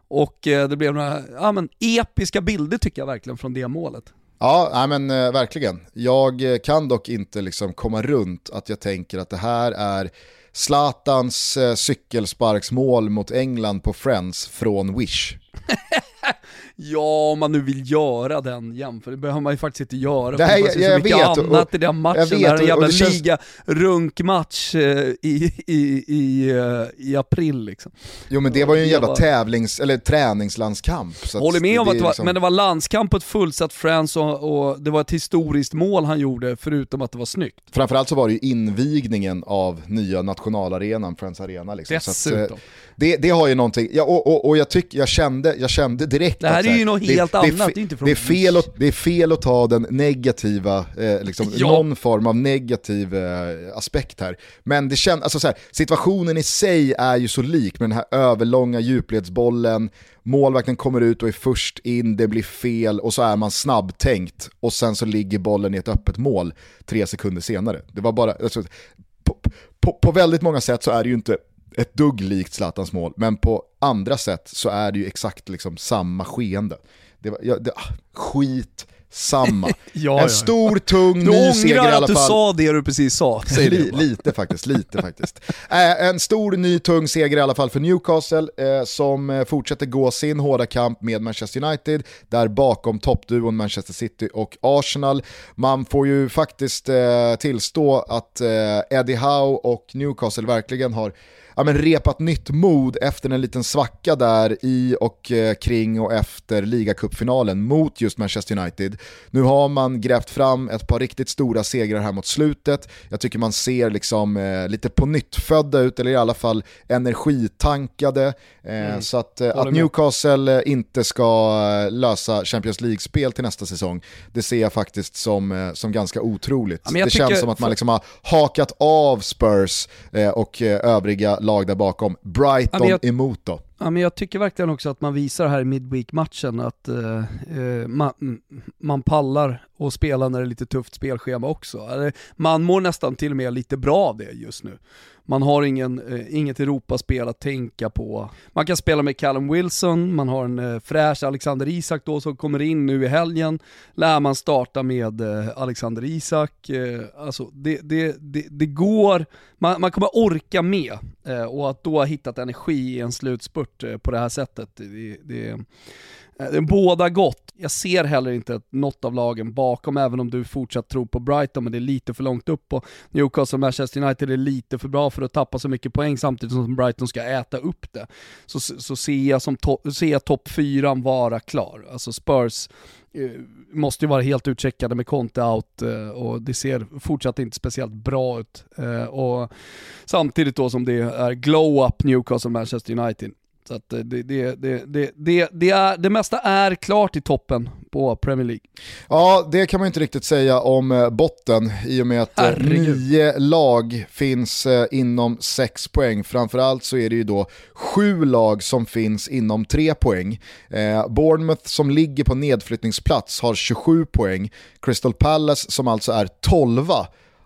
Och eh, det blev några ja, men, episka bilder tycker jag verkligen från det målet. Ja, nej men eh, verkligen. Jag eh, kan dock inte liksom komma runt att jag tänker att det här är Zlatans cykelsparksmål mot England på Friends från Wish. Ja, om man nu vill göra den jämförelsen, det behöver man ju faktiskt inte göra. Nej, jag, så mycket vet, annat och, i den matchen, vet, det är en jävla liga-runkmatch eh, i, i, i, eh, i april liksom. Jo men det var ju en jävla tävlings, eller träningslandskamp. Så Håller med om att det var, liksom... men det var landskamp på ett fullsatt Friends och, och, det var ett historiskt mål han gjorde, förutom att det var snyggt. Framförallt så var det ju invigningen av nya nationalarenan, Friends Arena. Liksom. Dessutom. Så att, det, det har ju någonting, ja, och, och, och jag, tyck, jag, kände, jag kände direkt Det här är ju något helt det, annat, det, är inte det, är fel att, det är fel att ta den negativa, eh, liksom, Ja. någon form av negativ eh, aspekt här. Men det känd, alltså, så här, situationen i sig är ju så lik med den här överlånga djupledsbollen, målvakten kommer ut och är först in, det blir fel och så är man snabbtänkt och sen så ligger bollen i ett öppet mål tre sekunder senare. Det var bara, alltså, på, på, på väldigt många sätt så är det ju inte ett dugg likt Zlatans mål, men på andra sätt så är det ju exakt liksom samma skeende. Det var, ja, det, ah, skit samma. Ja, en stor, tung, Du ny seger i ångrar alla att du fall. sa det du precis sa, säg det lite faktiskt, lite faktiskt. Eh, en stor, ny, tung seger i alla fall för Newcastle eh, som eh, fortsätter gå sin hårda kamp med Manchester United, där bakom toppduon Manchester City och Arsenal. Man får ju faktiskt eh, tillstå att eh, Eddie Howe och Newcastle verkligen har ja, men repat nytt mod efter en liten svacka där i och eh, kring och efter ligacupfinalen mot just Manchester United. Nu har man grävt fram ett par riktigt stora segrar här mot slutet. Jag tycker man ser liksom eh, lite på nytt födda ut, eller i alla fall energitankade. Eh, Så att, eh, att. Newcastle eh, inte ska lösa Champions League-spel till nästa säsong, det ser jag faktiskt som, som ganska otroligt. Ja, det känns tycker- som att man liksom har hakat av Spurs eh, och övriga lag där bakom. Brighton Ja, jag- emot då. Ja, men jag tycker verkligen också att man visar här i Midweek-matchen att eh, eh, man, man pallar och spela när det är lite tufft spelschema också. Man mår nästan till och med lite bra av det just nu. Man har ingen, eh, inget Europaspel att tänka på. Man kan spela med Callum Wilson, man har en eh, fräsch Alexander Isak då som kommer in nu i helgen. Lär man starta med eh, Alexander Isak. Eh, alltså det, det, det, det går, man, man kommer orka med eh, och att då ha hittat energi i en slutspurt eh, på det här sättet, det, det, Eh, det båda gott. Jag ser heller inte något av lagen bakom, även om du fortsatt tror på Brighton, men det är lite för långt upp och Newcastle och Manchester United är lite för bra för att tappa så mycket poäng samtidigt som Brighton ska äta upp det. Så, så ser jag, som to- ser jag topp fyran vara klar. Alltså Spurs eh, måste ju vara helt utcheckade med Conte out eh, och det ser fortsatt inte speciellt bra ut. Eh, och samtidigt då som det är glow-up Newcastle och Manchester United. Så att det, det, det, det, det, det, är, det mesta är klart i toppen på Premier League. Ja, det kan man inte riktigt säga om eh, botten i och med att eh, Herregud. nio lag finns eh, inom sex poäng. Framförallt så är det ju då sju lag som finns inom tre poäng. Eh, Bournemouth som ligger på nedflyttningsplats har 27 poäng. Crystal Palace som alltså är 12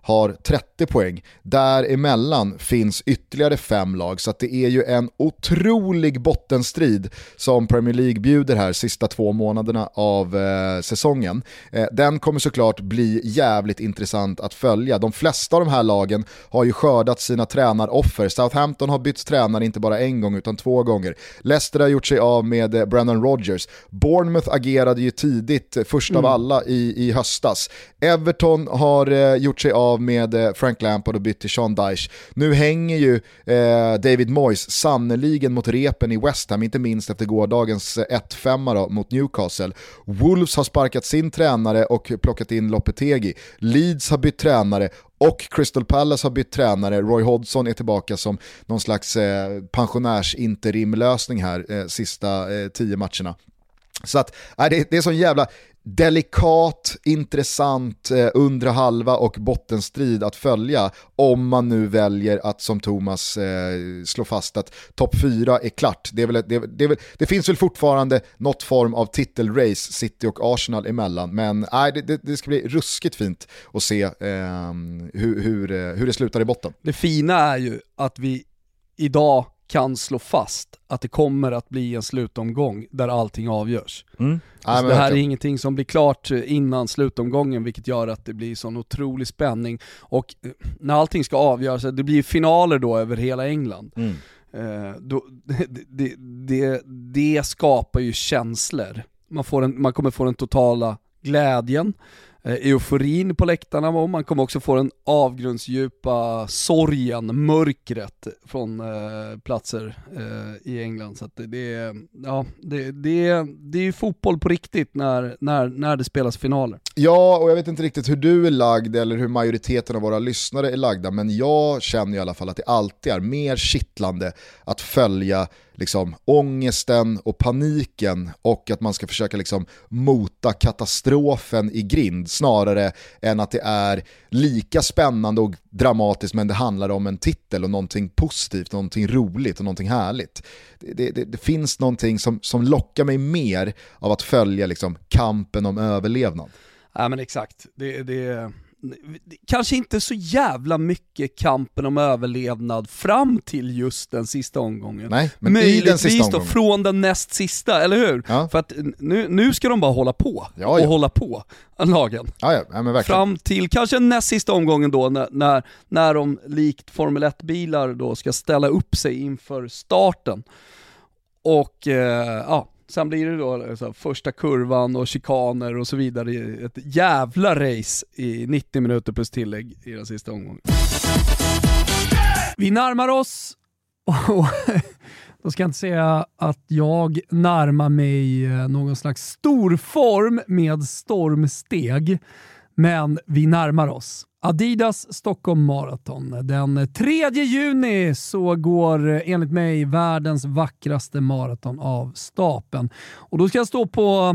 har 30 poäng. Däremellan finns ytterligare fem lag, så det är ju en otrolig bottenstrid som Premier League bjuder här sista två månaderna av eh, säsongen. Eh, den kommer såklart bli jävligt intressant att följa. De flesta av de här lagen har ju skördat sina tränaroffer. Southampton har bytt tränare inte bara en gång utan två gånger. Leicester har gjort sig av med eh, Brennan Rodgers. Bournemouth agerade ju tidigt, eh, först av alla i, i höstas. Everton har eh, gjort sig av med eh, Frank Lampard och bytt till Sean Dyche. Nu hänger ju eh, David Moyes sannoliken mot repen i West Ham, inte minst efter gårdagens eh, 1-5 mot Newcastle. Wolves har sparkat sin tränare och plockat in Lopetegi. Leeds har bytt tränare och Crystal Palace har bytt tränare, Roy Hodgson är tillbaka som någon slags eh, pensionärsinterimlösning här eh, sista eh, tio matcherna. Så att, äh, det, det är sån jävla delikat, intressant eh, undre halva och bottenstrid att följa om man nu väljer att som Thomas eh, slå fast att topp 4 är klart. Det, är väl, det, det, är väl, det finns väl fortfarande något form av titelrace City och Arsenal emellan, men nej, det, det, det ska bli ruskigt fint att se ehm, eh, hur, hur, hur det slutar i botten. Det fina är ju att vi idag kan slå fast att det kommer att bli en slutomgång där allting avgörs. Nej, Alltså det här är ingenting som blir klart eh, innan slutomgången vilket gör att det blir sån otrolig spänning. Och eh, när allting ska avgöras, det blir finaler då över hela England. Mm. Eh, då, det, det, det, det skapar ju känslor. Man, får en, man kommer få den totala glädjen, eh, Eh, euforin på läktarna och man kommer också få den avgrundsdjupa sorgen, mörkret från eh, platser eh, i England. Så att det, det, är- ja, det, det, det är ju fotboll på riktigt när, när, när det spelas finaler. Ja, och jag vet inte riktigt hur du är lagd eller hur majoriteten av våra lyssnare är lagda, men jag känner i alla fall att det alltid är mer kittlande att följa liksom, ångesten och paniken och att man ska försöka liksom, mota katastrofen i grind snarare än att det är lika spännande och dramatiskt men det handlar om en titel och någonting positivt, någonting roligt och någonting härligt. Det, det, det, finns någonting som, som lockar mig mer av att följa liksom, kampen om överlevnad. Ja men exakt, det, det, kanske inte så jävla mycket kampen om överlevnad fram till just den sista omgången. Nej, men i den sista då omgången. från den näst sista, eller hur? Ja. För att nu, nu ska de bara hålla på, Ja, och ja. hålla på, lagen. Ja, ja, ja men verkligen. Fram till kanske näst sista omgången då när, när, när de likt Formel 1-bilar då ska ställa upp sig inför starten. Och eh, ja, sen blir det då så här, första kurvan och chikaner och så vidare. Ett jävla race i 90 minuter plus tillägg i den sista omgången. Vi närmar oss, och då ska jag inte säga att jag närmar mig eh, någon slags storform med stormsteg, men vi närmar oss. Adidas Stockholm Marathon. Den 3 juni så går eh, enligt mig världens vackraste maraton av stapeln. Och då ska jag stå på eh,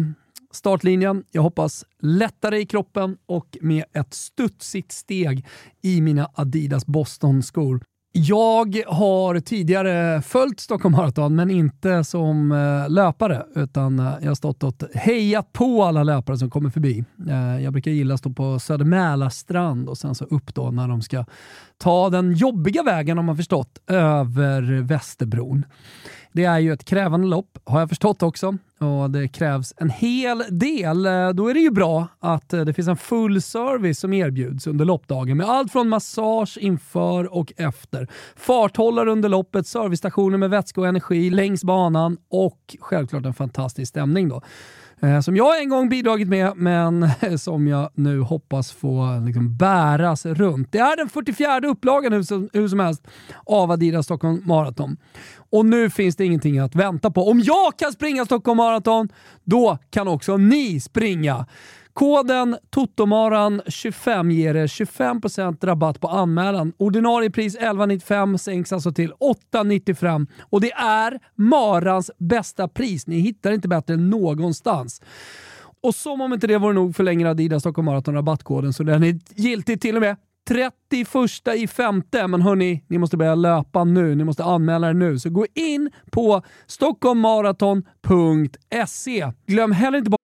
startlinjen. Jag hoppas lättare i kroppen och med ett studsigt steg i mina Adidas Boston-skor. Jag har tidigare följt Stockholm Marathon, men inte som eh, löpare, utan eh, jag har stått och hejat på alla löpare som kommer förbi. Eh, jag brukar gilla att stå på Söder Mälarstrand och sen så upp då när de ska ta den jobbiga vägen, om man förstått, över Västerbron. Det är ju ett krävande lopp, har jag förstått också. Och det krävs en hel del. Då är det ju bra att det finns en full service som erbjuds under loppdagen med allt från massage inför och efter. Farthållare under loppet, servicestationer med vätska och energi längs banan och självklart en fantastisk stämning då. Eh, som jag en gång bidragit med, men som jag nu hoppas få liksom bäras runt. Det är den 44 upplagan hur som, hur som helst av Adidas Stockholm Marathon. Och nu finns det ingenting att vänta på. Om jag kan springa Stockholm Marathon, då kan också ni springa. Koden TOTOMARAN25 ger er 25% rabatt på anmälan. Ordinarie pris 11,95 sänks alltså till 8,95 och det är Marans bästa pris. Ni hittar inte bättre någonstans. Och som om inte det vore nog förlänger Adidas Stockholm Marathon rabattkoden så den är giltig till och med 31 i femte. Men hörni, ni måste börja löpa nu. Ni måste anmäla er nu. Så gå in på stockholmmaraton.se. Glöm heller inte bort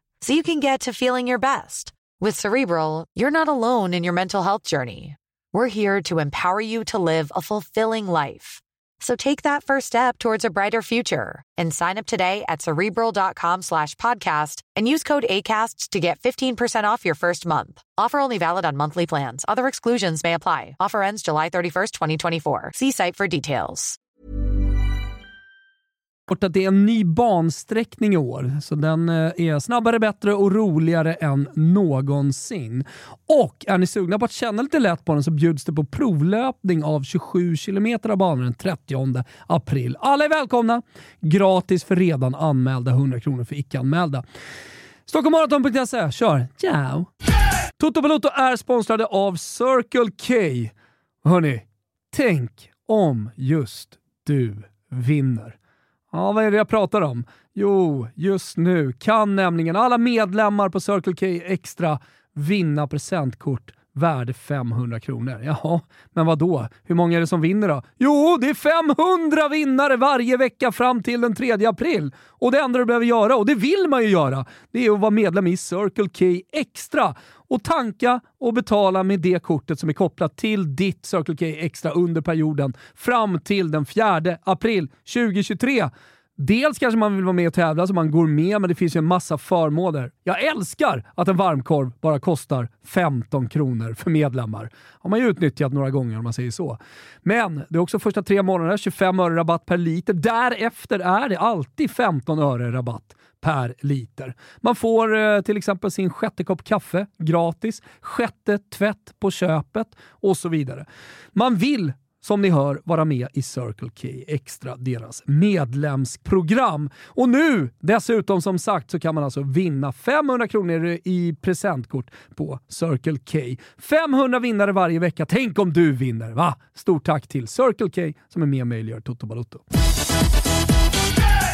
so you can get to feeling your best. With Cerebral, you're not alone in your mental health journey. We're here to empower you to live a fulfilling life. So take that first step towards a brighter future and sign up today at cerebral.com slash podcast and use code ACasts to get 15% off your first month. Offer only valid on monthly plans. Other exclusions may apply. Offer ends July 31st, 2024. See site for details. Att det är en ny bansträckning i år, så den eh, är snabbare, bättre och roligare än någonsin. Och är ni sugna på att känna lite lätt på den så bjuds det på provlöpning av 27 km av banan den 30 april. Alla är välkomna! Gratis för redan anmälda, 100 kronor för icke-anmälda. Stockholmmaraton.se, kör! Ciao! Toto Balotto är sponsrade av Circle K. Hörni, tänk om just du vinner. Ja, vad är det jag pratar om? Jo, just nu kan nämligen alla medlemmar på Circle K Extra vinna presentkort värde 500 kronor. Jaha, men vad då? Hur många är det som vinner då? Jo, det är 500 vinnare varje vecka fram till den 3 april. Och det enda du behöver göra, och det vill man ju göra, det är att vara medlem i Circle K Extra och tanka och betala med det kortet som är kopplat till ditt Circle K Extra under perioden fram till den 4 april 2023. Dels kanske man vill vara med och tävla så man går med, men det finns ju en massa förmåner. Jag älskar att en varmkorv bara kostar 15 kronor för medlemmar. har man ju utnyttjat några gånger om man säger så. Men det är också första tre månader 25 öre rabatt per liter. Därefter är det alltid 15 öre rabatt per liter. Man får eh, till exempel sin sjätte kopp kaffe gratis, sjätte tvätt på köpet och så vidare. Man vill som ni hör vara med i Circle K Extra, deras medlemsprogram. Och nu dessutom som sagt så kan man alltså vinna 500 kronor i presentkort på Circle K. 500 vinnare varje vecka. Tänk om du vinner, va? Stort tack till Circle K som är med och möjliggör Toto Balotto.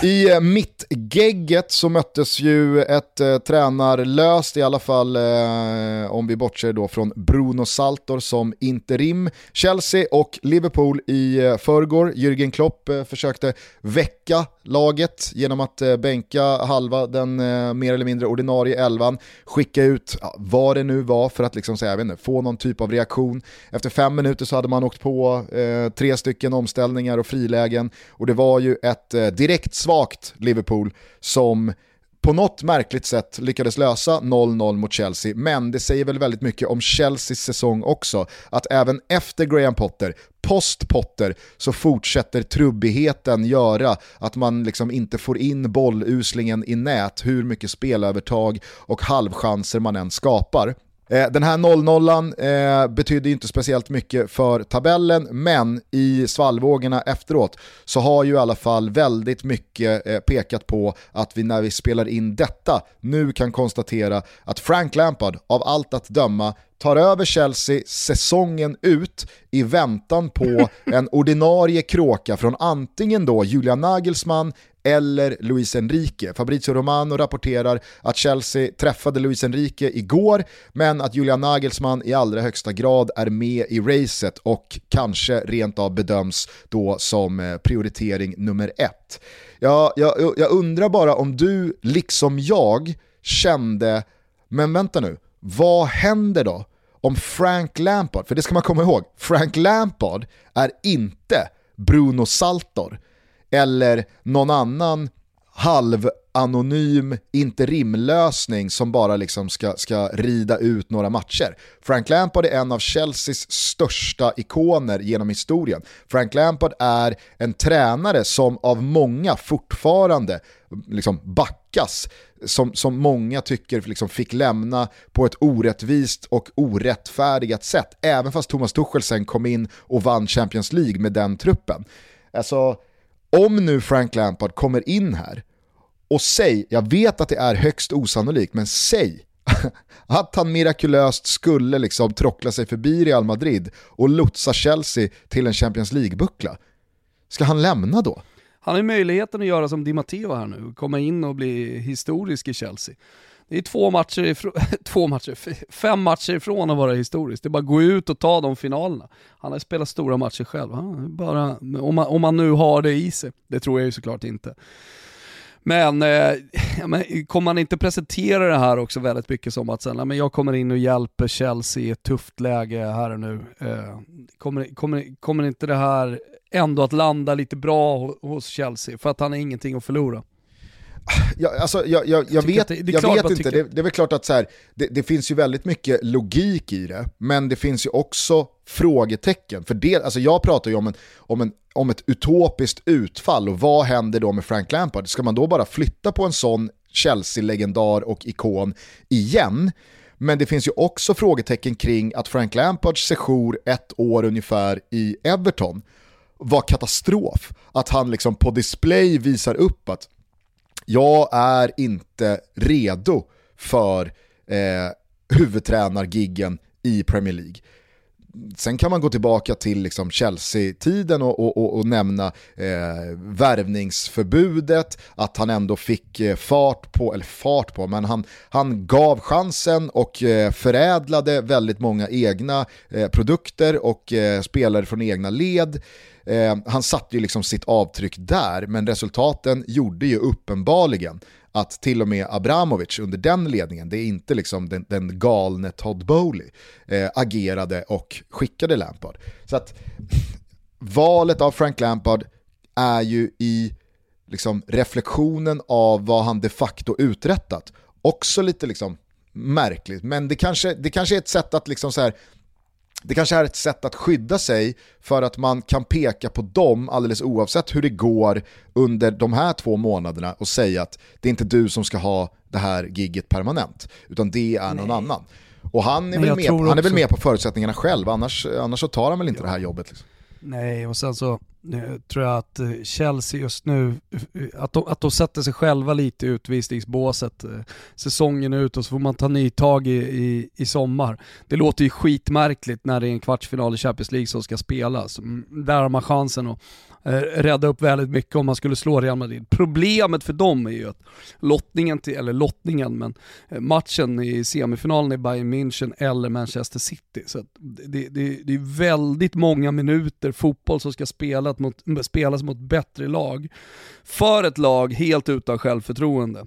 I eh, mittgegget så möttes ju ett eh, tränarlöst, i alla fall eh, om vi bortser då från Bruno Saltor som interim. Chelsea och Liverpool i eh, förrgår. Jürgen Klopp eh, försökte väcka laget genom att eh, bänka halva den eh, mer eller mindre ordinarie elvan, skicka ut ja, vad det nu var för att liksom, säga, jag vet inte, få någon typ av reaktion. Efter fem minuter så hade man åkt på eh, tre stycken omställningar och frilägen och det var ju ett eh, direkt svagt Liverpool som på något märkligt sätt lyckades lösa 0-0 mot Chelsea, men det säger väl väldigt mycket om Chelseas säsong också, att även efter Graham Potter, post Potter, så fortsätter trubbigheten göra att man liksom inte får in bolluslingen i nät hur mycket spelövertag och halvchanser man än skapar. Eh, den här 0-0 eh, betydde inte speciellt mycket för tabellen, men i svallvågorna efteråt så har ju i alla fall väldigt mycket eh, pekat på att vi när vi spelar in detta nu kan konstatera att Frank Lampard av allt att döma tar över Chelsea säsongen ut i väntan på en ordinarie kråka från antingen då Julian Nagelsmann eller Luis Enrique. Fabrizio Romano rapporterar att Chelsea träffade Luis Enrique igår, men att Julian Nagelsmann i allra högsta grad är med i racet och kanske rent av bedöms då som eh, prioritering nummer ett. Jag, jag, jag undrar bara om du, liksom jag, kände, men vänta nu, vad händer då om Frank Lampard, för det ska man komma ihåg, Frank Lampard är inte Bruno Saltor eller någon annan halvanonym interimlösning som bara liksom ska, ska rida ut några matcher. Frank Lampard är en av Chelseas största ikoner genom historien. Frank Lampard är en tränare som av många fortfarande liksom backas, som, som många tycker liksom fick lämna på ett orättvist och orättfärdigat sätt, även fast Thomas Tuchel sen kom in och vann Champions League med den truppen. Alltså, om nu Frank Lampard kommer in här och säg, jag vet att det är högst osannolikt, men säg att han mirakulöst skulle liksom trockla sig förbi Real Madrid och lotsa Chelsea till en Champions League-buckla. Ska han lämna då? Han har ju möjligheten att göra som Di Matteo här nu, komma in och bli historisk i Chelsea. Det är två matcher, ifrån, två matcher, fem matcher ifrån att vara historisk. Det är bara att gå ut och ta de finalerna. Han har spelat stora matcher själv. bara, om, man, om man nu har det i sig. Det tror jag ju såklart inte. Men, eh, men kommer man inte presentera det här också väldigt mycket som att sen, men jag kommer in och hjälper Chelsea i ett tufft läge här och nu. Eh, kommer, kommer, kommer inte det här ändå att landa lite bra hos Chelsea? För att han har ingenting att förlora. Ja, alltså, jag, jag, jag vet, det, det jag vet inte, det, det, är väl klart att så här, det, det, finns ju väldigt mycket logik i det, men det finns ju också frågetecken. För det, alltså jag pratar ju om, en, om, en, om ett utopiskt utfall och vad händer då med Frank Lampard? Ska man då bara flytta på en sån Chelsea-legendar och ikon igen? Men det finns ju också frågetecken kring att Frank Lampards sejour ett år ungefär i Everton var katastrof. Att han liksom på display visar upp att jag är inte redo för eh, huvudtränargiggen i Premier League. Sen kan man gå tillbaka till liksom Chelsea-tiden och, och, och, och, nämna eh, värvningsförbudet, att han ändå fick eh, fart på, eller fart på, men han, han gav chansen och eh, förädlade väldigt många egna eh, produkter och eh, spelare från egna led. Eh, han satte ju liksom sitt avtryck där, men resultaten gjorde ju uppenbarligen att till och med Abramovic under den ledningen, det är inte liksom den, den galne Todd Bowley, eh, agerade och skickade Lampard. Så att valet av Frank Lampard är ju i liksom reflektionen av vad han de facto uträttat också lite liksom märkligt, men det kanske, det kanske är ett sätt att liksom så här, det kanske är ett sätt att skydda sig för att man kan peka på dem alldeles oavsett hur det går under de här två månaderna och säga att det är inte du som ska ha det här gigget permanent, utan det är någon Nej. annan. Och han är, väl med, han är väl med på förutsättningarna själv, annars, annars så tar han väl inte ja. det här jobbet. Liksom. Nej, och sen så tror jag att eh, Chelsea just nu, eh, att de, att de sätter sig själva lite i utvisningsbåset eh, säsongen ut och så får man ta nytag i, i, i sommar. Det låter ju skitmärkligt när det är en kvartsfinal i Champions League som ska spelas. Mm, där har man chansen att rädda upp väldigt mycket om man skulle slå Real Madrid. Problemet för dem är ju att lottningen, till, eller lottningen, men matchen i semifinalen i Bayern München eller Manchester City. Så det, det, det är väldigt många minuter fotboll som ska spelas mot, spelas mot bättre lag. För ett lag helt utan självförtroende.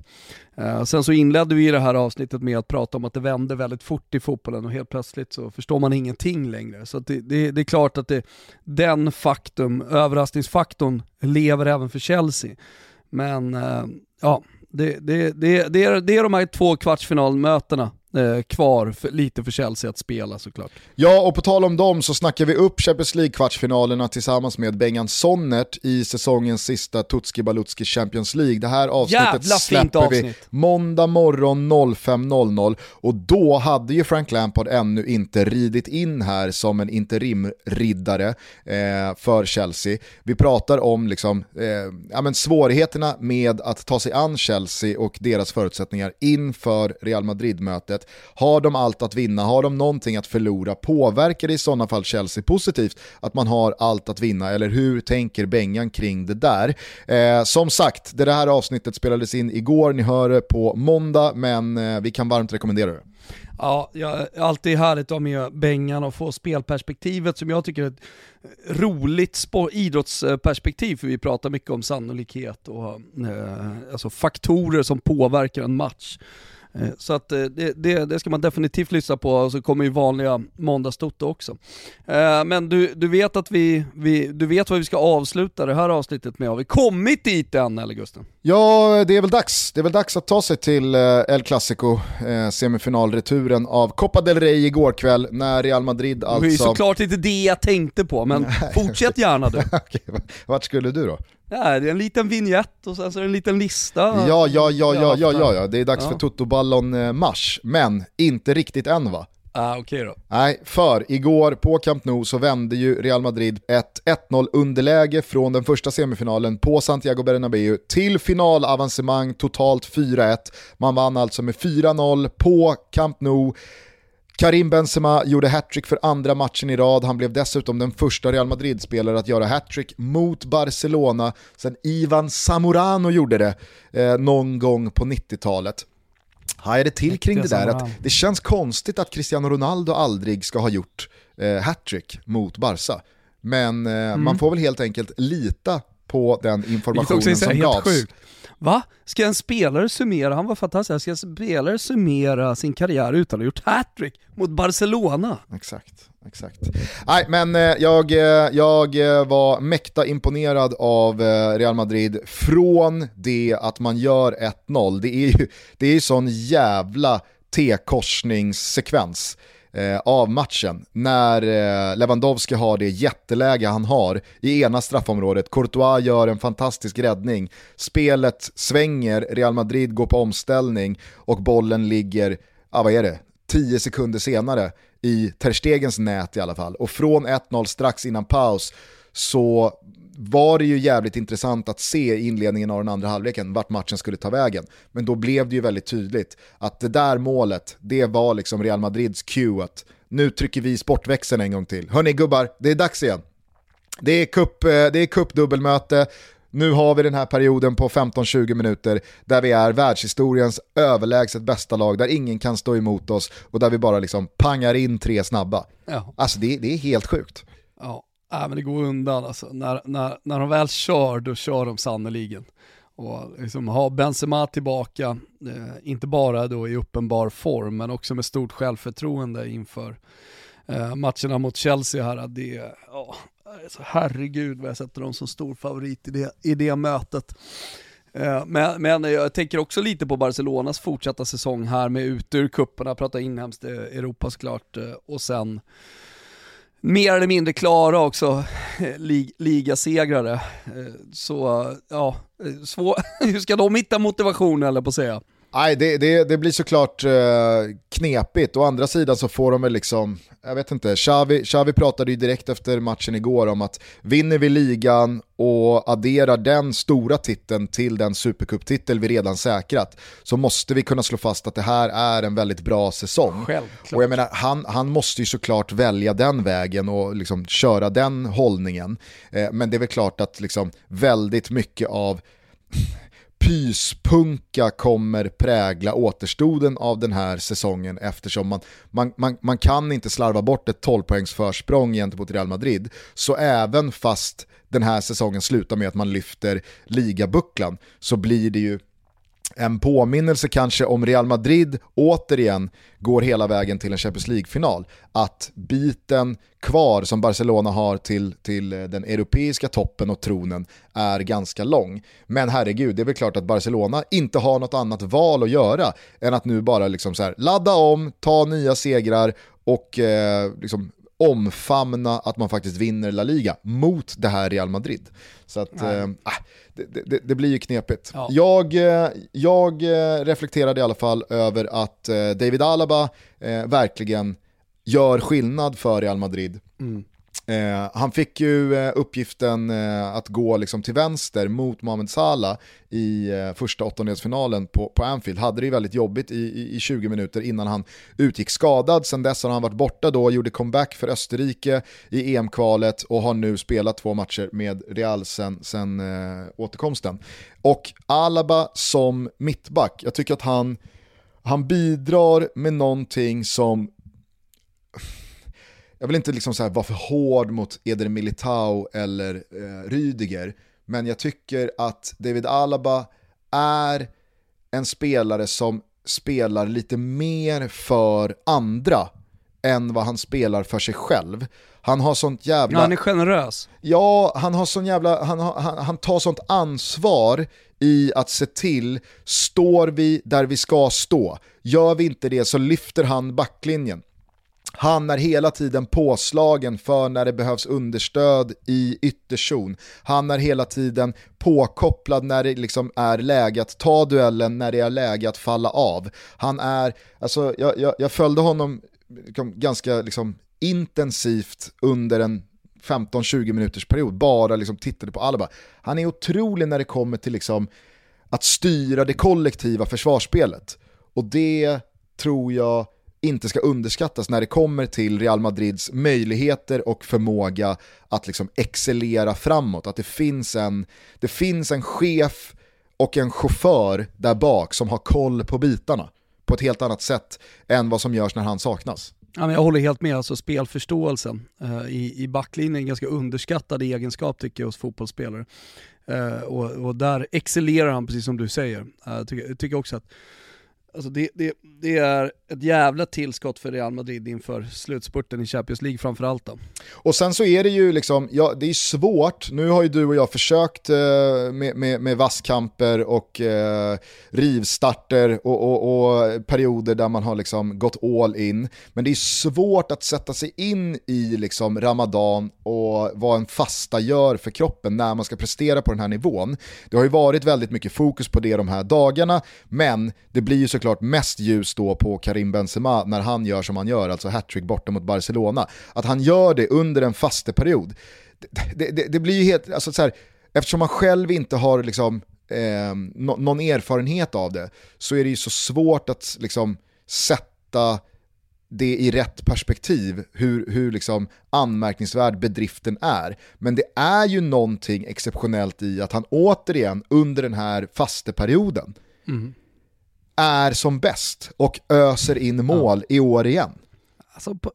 Eh, sen så inledde vi det här avsnittet med att prata om att det vände väldigt fort i fotbollen och helt plötsligt så förstår man ingenting längre. Så det, det, det, är klart att det, den faktum, överraskningsfaktorn, lever även för Chelsea. Men eh, ja, det, det, det, det, är, det är de här två kvartsfinalmötena eh, kvar för, lite för Chelsea att spela såklart. Ja, och på tal om dem så snackar vi upp Champions League-kvartsfinalerna tillsammans med Bengan Sonnert i säsongens sista Tutski Balutski Champions League. Det här avsnittet Jävla fint släpper vi avsnitt. måndag morgon 05.00 och då hade ju Frank Lampard ännu inte ridit in här som en interimriddare eh, för Chelsea. Vi pratar om liksom, eh, ja, men svårigheterna med att ta sig an Chelsea och deras förutsättningar inför Real Madrid-mötet. Har de allt att vinna? Har de någonting att förlora? Påverkar det i sådana fall Chelsea positivt att man har allt att vinna? Eller hur tänker Bengan kring det där? Eh, som sagt, det här avsnittet spelades in igår, ni hör det på måndag, men eh, vi kan varmt rekommendera det. Ja, ja, alltid härligt att ha med Bengan och få spelperspektivet som jag tycker är ett roligt sport, idrottsperspektiv, för vi pratar mycket om sannolikhet och eh, alltså faktorer som påverkar en match. Eh, Så att eh, det, det, det ska man definitivt lyssna på och så kommer ju vanliga måndagstoto också. Eh, Men du, du vet att vi, vi, du vet vad vi ska avsluta det här avsnittet med. Har vi kommit dit än eller Gusten? Ja, det är väl dags. Det är väl dags att ta sig till El Clasico, semifinalreturen av Copa del Rey igår kväll när Real Madrid Det är alltså... såklart inte det jag tänkte på, men fortsätt gärna du. Okej, vart skulle du då? Ja, det är en liten vignett och sen så är det en liten lista. Ja, ja, ja, ja, ja, ja, ja. det är dags Ja. för Toto-ballon eh, mars, men inte riktigt än va? Ah, Okej då. Nej, för igår på Camp Nou så vände ju Real Madrid ett 1-0 underläge från den första semifinalen på Santiago Bernabéu till finalavancemang totalt 4-1. Man vann alltså med 4-0 på Camp Nou. Karim Benzema gjorde hattrick för andra matchen i rad, han blev dessutom den första Real Madrid-spelare att göra hattrick mot Barcelona sen Ivan Zamorano gjorde det eh, någon gång på 90-talet. Hajade till kring det där att det känns konstigt att Cristiano Ronaldo aldrig ska ha gjort eh, hattrick mot Barca. Men eh, man får väl helt enkelt lita på den informationen som gavs. sjukt. Va? Ska en spelare summera, han var fantastisk, ska en spelare summera sin karriär utan att ha gjort hattrick mot Barcelona? Exakt, exakt. Nej, men eh, jag, eh, jag eh, var mäkta imponerad av Real Madrid från det att man gör 1-0. Det är ju det är sån jävla T-korsningssekvens eh, av matchen när eh, Lewandowski har det jätteläge han har i ena straffområdet. Courtois gör en fantastisk räddning. Spelet svänger, Real Madrid går på omställning och bollen ligger, ja vad är det, 10 sekunder senare i Ter Stegens nät i alla fall. Och från 1-0 strax innan paus så var det ju jävligt intressant att se i inledningen av den andra halvleken vart matchen skulle ta vägen. Men då blev det ju väldigt tydligt att det där målet, det var liksom Real Madrids cue att nu trycker vi sportväxeln en gång till. Hörni gubbar, det är dags igen. Det är cup, eh, det är cupdubbelmöte, nu har vi den här perioden på 15-20 minuter där vi är världshistoriens överlägset bästa lag, där ingen kan stå emot oss och där vi bara liksom pangar in tre snabba. Ja. Alltså det, det är helt sjukt. Ja, äh, men det går undan alltså. När, när, när de väl kör, då kör de sannoliken. Och liksom ha Benzema tillbaka, eh, inte bara då i uppenbar form, men också med stort självförtroende inför eh, matcherna mot Chelsea här. Det, ja, alltså, herregud vad jag sätter dem som stor favorit i det, i det mötet. Eh, Men, men jag tänker också lite på Barcelonas fortsatta säsong här med ut ur cuperna, prata inhemskt eh, Europa såklart, eh, och sen mer eller mindre klara också eh, lig, ligasegrare. Eh, så ja, eh, svår, hur ska de hitta motivation eller på att säga? Nej, det, det, det blir såklart eh, knepigt. Å andra sidan så får de väl liksom, jag vet inte, Xavi, Xavi pratade ju direkt efter matchen igår om att vinner vi ligan och adderar den stora titeln till den supercup-titel vi redan säkrat så måste vi kunna slå fast att det här är en väldigt bra säsong. Självklart. Och jag menar, han, han måste ju såklart välja den vägen och liksom köra den hållningen. Eh, men det är väl klart att liksom väldigt mycket av pyspunka kommer prägla återstoden av den här säsongen eftersom man, man, man, man kan inte slarva bort ett 12 poängs försprång gentemot Real Madrid. Så även fast den här säsongen slutar med att man lyfter ligabucklan så blir det ju en påminnelse kanske om Real Madrid återigen går hela vägen till en Champions League-final. Att biten kvar som Barcelona har till, till eh, den europeiska toppen och tronen är ganska lång. Men herregud, det är väl klart att Barcelona inte har något annat val att göra än att nu bara liksom så här, ladda om, ta nya segrar och eh, liksom omfamna att man faktiskt vinner La Liga mot det här Real Madrid. Så att, eh, ah, det, det, det, blir ju knepigt. Ja. Jag, eh, jag eh, reflekterade i alla fall över att David Alaba eh, verkligen gör skillnad för Real Madrid. Mm. Eh, han fick ju eh, uppgiften eh, att gå liksom till vänster mot Mohamed Salah i eh, första åttondelsfinalen på, på Anfield. Hade det ju väldigt jobbigt i, i, i 20 minuter innan han utgick skadad. Sen dess har han varit borta då, gjorde comeback för Österrike i EM-kvalet och har nu spelat två matcher med Real sen, sen eh, återkomsten. Och Alaba som mittback, jag tycker att han, han bidrar med någonting som jag vill inte liksom så vara för hård mot Eder Militao eller eh, Rydiger, men jag tycker att David Alaba är en spelare som spelar lite mer för andra än vad han spelar för sig själv. Han har sånt jävla... Ja, han är generös. Ja, han har sån jävla, han, har, han, han tar sånt ansvar i att se till, står vi där vi ska stå? Gör vi inte det så lyfter han backlinjen. Han är hela tiden påslagen för när det behövs understöd i ytterzon. Han är hela tiden påkopplad när det liksom är läge att ta duellen, när det är läge att falla av. Han är, alltså jag, jag, jag följde honom liksom ganska liksom intensivt under en 15-20 minuters period, bara liksom tittade på Alba. Han är otrolig när det kommer till liksom att styra det kollektiva försvarsspelet. Och det tror jag inte ska underskattas när det kommer till Real Madrids möjligheter och förmåga att liksom excellera framåt. Att det finns, en, det finns en chef och en chaufför där bak som har koll på bitarna på ett helt annat sätt än vad som görs när han saknas. Ja, men jag håller helt med, alltså spelförståelsen eh, i, i backlinjen är en ganska underskattad egenskap tycker jag hos fotbollsspelare. Eh, och, och, där excellerar han precis som du säger. Jag tycker, tycker också att Alltså det, det, det, är ett jävla tillskott för Real Madrid inför slutspurten i Champions League framförallt då. Och sen så är det ju liksom, ja det är svårt, nu har ju du och jag försökt eh, med, med, med vasskamper och eh, rivstarter och, och, och, perioder där man har liksom gått all in. Men det är svårt att sätta sig in i liksom Ramadan och vad en fasta gör för kroppen när man ska prestera på den här nivån. Det har ju varit väldigt mycket fokus på det de här dagarna, men det blir ju så såklart mest ljus då på Karim Benzema när han gör som han gör, alltså hattrick borta mot Barcelona. Att han gör det under en fasteperiod, det, det, det blir ju helt, alltså så här, eftersom man själv inte har liksom, eh, no, någon erfarenhet av det, så är det ju så svårt att liksom sätta det i rätt perspektiv, hur, hur liksom anmärkningsvärd bedriften är. Men det är ju någonting exceptionellt i att han återigen under den här fasteperioden mm är som bäst och öser in mål ja. i år igen. Alltså, på,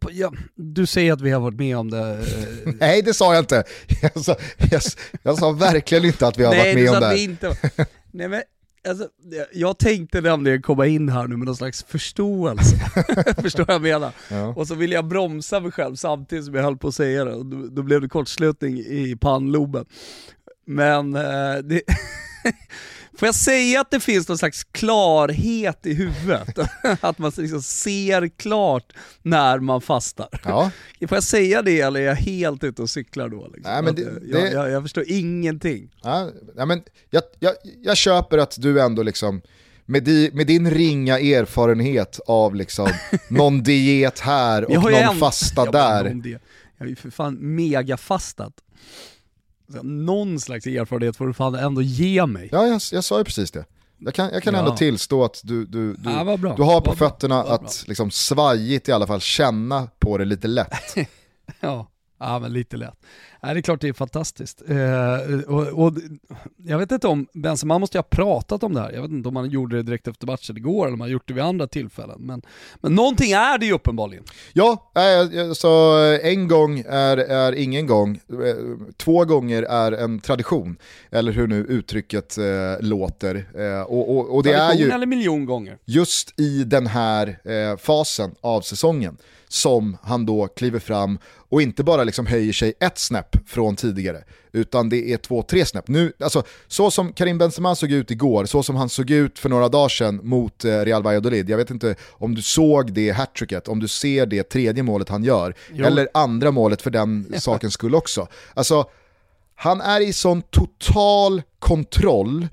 på, ja, du säger att vi har varit med om det. Eh. Nej det sa jag inte. Jag sa, jag, jag sa verkligen inte att vi har Nej, varit med om det. Nej, inte. Nej, men, alltså, jag tänkte nämligen komma in här nu med någon slags förståelse. Förstår vad jag menar? Ja. Och så ville jag bromsa mig själv samtidigt som jag höll på att säga det. Och då, då blev det kortslutning i pannloben. Men eh, det Får jag säga att det finns någon slags klarhet i huvudet? att man liksom ser klart när man fastar. Ja. Får jag säga det eller är jag helt ute och cyklar då? Liksom? Nej, men det, jag, det... Jag, jag, förstår ingenting. Ja, men jag, jag, jag köper att du ändå liksom, med, di, med din ringa erfarenhet av liksom någon diet här och någon en... fasta där. Jag har ju för fan megafastat någon slags erfarenhet får du fan ändå ge mig. Ja, jag, jag sa ju precis det. Jag kan, jag kan ja. ändå tillstå att du, du, du, ja, du har på fötterna att liksom svajigt i alla fall känna på det lite lätt. ja, Ja men lite lätt. Nej, det är klart det är fantastiskt. Eh, och, och, jag vet inte om, Benzema måste ju ha pratat om det här, jag vet inte om han gjorde det direkt efter matchen igår eller om han gjort det vid andra tillfällen. Men, men någonting är det ju uppenbarligen. Ja, så en gång är, är ingen gång, eh, två gånger är en tradition, eller hur nu uttrycket eh, låter. Eh, och, och, och, det tradition är ju eller miljon gånger. just i den här eh, fasen av säsongen som han då kliver fram och inte bara liksom höjer sig ett snäpp från tidigare, utan det är två, tre snäpp. Nu, alltså, så som Karim Benzema såg ut igår, så som han såg ut för några dagar sedan mot eh, Real Valladolid, jag vet inte om du såg det hattricket, om du ser det tredje målet han gör, Jo. eller andra målet för den sakens skull också. Alltså, han är i sån total kontroll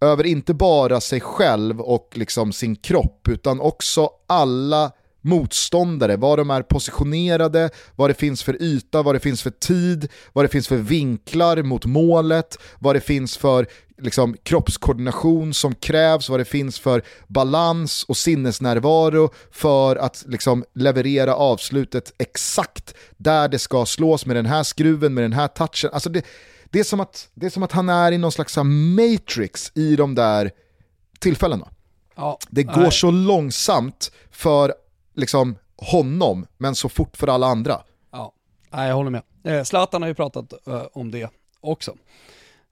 över inte bara sig själv och liksom sin kropp, utan också alla motståndare, var de är positionerade, vad det finns för yta, vad det finns för tid, vad det finns för vinklar mot målet, vad det finns för liksom, kroppskoordination som krävs, vad det finns för balans och sinnesnärvaro för att liksom, leverera avslutet exakt där det ska slås med den här skruven, med den här touchen. Alltså det, det, är som att, det är som att han är i någon slags matrix i de där tillfällena. Ja, Det går nej. så långsamt för liksom, honom, men så fort för alla andra. Ja, jag håller med. Eh, Zlatan har ju pratat eh, om det också.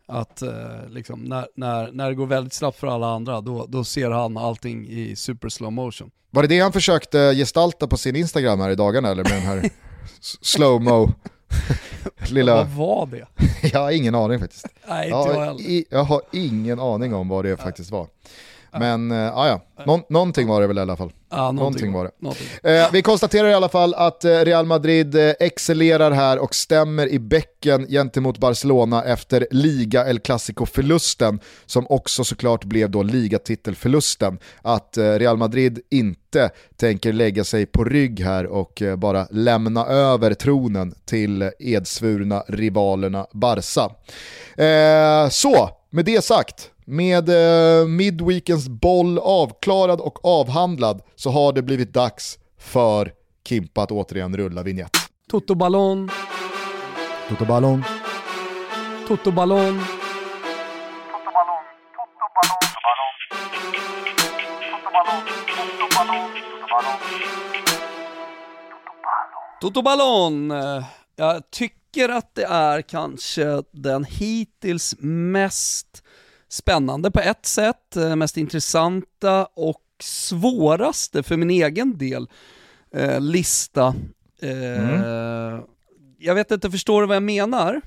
Att eh, liksom, när, när, när det går väldigt snabbt för alla andra, då, då ser han allting i super slow motion. Var det det han försökte gestalta på sin Instagram här i dagarna eller med den här slow-mo? Lilla... Vad var det? Jag har ingen aning faktiskt. Nej, inte Jag jag heller. i, jag har ingen aning om vad det faktiskt var. Men äh, ja, Nå, någonting var det väl i alla fall. Ja, någonting var det. Någonting. Eh, vi konstaterar i alla fall att eh, Real Madrid eh, excellerar här och stämmer i bäcken gentemot Barcelona efter liga El Clasico-förlusten som också såklart blev då ligatitelförlusten. Att Real Madrid inte tänker lägga sig på rygg här och bara lämna över tronen till edsvurna rivalerna Barca. Eh, så, med det sagt, med eh, midweekends boll avklarad och avhandlad så har det blivit dags för Kimpa att återigen rulla vignett. Toto Ballon, Toto Ballon. Toto Ballon. Toto Ballon, eh, jag tycker att det är kanske den hittills mest spännande på ett sätt, eh, mest intressanta och svåraste för min egen del eh, lista. Eh, Jag vet inte, förstår du vad jag menar?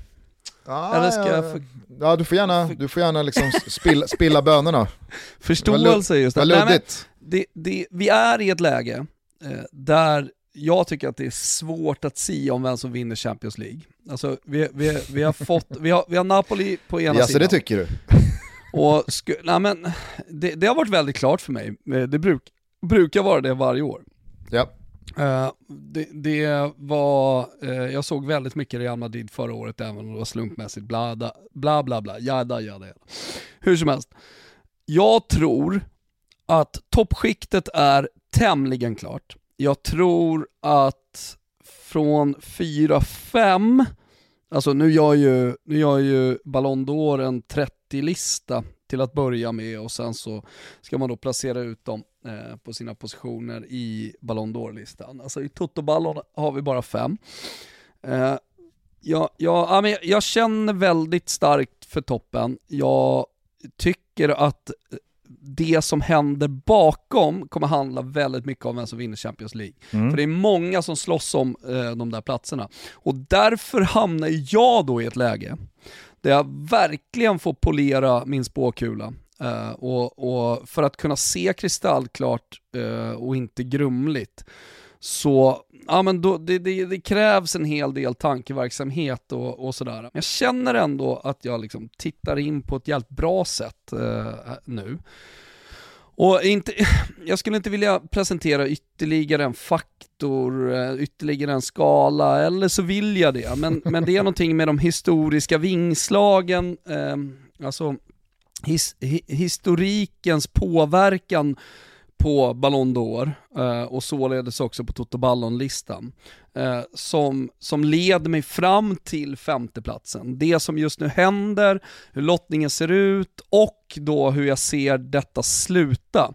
Ah, Eller ska ja, jag för- ja, du får gärna, du får gärna liksom spilla, spilla bönorna. Förståelse just det. Nej, men- det, det, vi är i ett läge eh, där jag tycker att det är svårt att säga om vem som vinner Champions League. Alltså, vi, vi, vi, har, fått, vi, har, vi har Napoli på ena Ja, så sidan. det tycker du? och sku, nej, men, det, det har varit väldigt klart för mig. Eh, Det bruk, brukar vara det varje år. Ja. Eh, det, det var, eh, jag såg väldigt mycket Real Madrid förra året även om det var slumpmässigt, bla bla bla, bla, bla jada, jada, jada. Hur som helst, jag tror att toppskiktet är tämligen klart. Jag tror att från 4-5, alltså nu gör ju, nu gör ju Ballon d'Or en 30-lista till att börja med och sen så ska man då placera ut dem eh, på sina positioner i Ballon d'Or-listan. Alltså i Toto-ballon har vi bara fem. Eh, jag, jag, ja, men jag, jag känner väldigt starkt för toppen. Jag tycker att det som händer bakom kommer handla väldigt mycket om vem som vinner Champions League. För det är många som slåss om eh, de där platserna. Och därför hamnar jag då i ett läge där jag verkligen får polera min spåkula. Uh, och, och för att kunna se kristallklart uh, och inte grumligt så ja, men då, det, det, det krävs en hel del tankeverksamhet och, och sådär. Jag känner ändå att jag liksom tittar in på ett jävligt bra sätt uh, nu. Och inte, jag skulle inte vilja presentera ytterligare en faktor, eh, ytterligare en skala, eller så vill jag det. Men, men det är någonting med de historiska vingslagen, eh, alltså his, hi, historikens påverkan på Ballon d'Or eh, och således också på Toto Ballon-listan eh, som, som leder mig fram till femteplatsen. Det som just nu händer, hur lottningen ser ut och då hur jag ser detta sluta.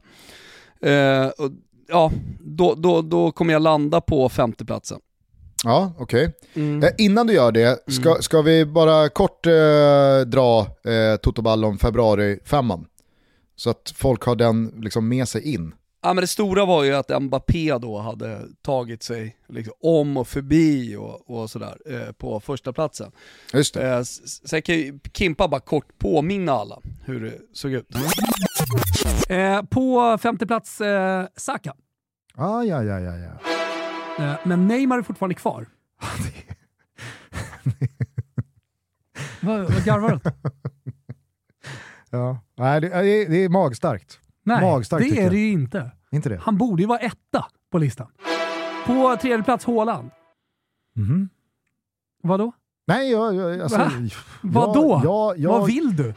Eh, och, ja, då, då, då kommer jag landa på femteplatsen. Ja, okej. Mm. Eh, innan du gör det, ska, ska vi bara kort eh, dra eh, Toto Ballon februari femman Så att folk har den liksom med sig in. Ja men det stora var ju att Mbappé då hade tagit sig liksom om och förbi och, och sådär eh, på första platsen. Just det. Eh, sen kan ju Kimpa bara kort påminna alla hur det såg ut. Eh, på femte plats eh, Saka. Ah, ja, ja, ja, ja. Eh, men Neymar är fortfarande kvar. vad, vad garvar du? Ja. Nej, det, det är magstarkt. Nej, Magstarkt, det är jag. det ju inte. Inte det? Han borde ju vara etta på listan. På tredje plats Haaland. Mhm. Vadå? Nej, jag... jag alltså, Va? ja, Vadå? Ja, ja, Vad vill du?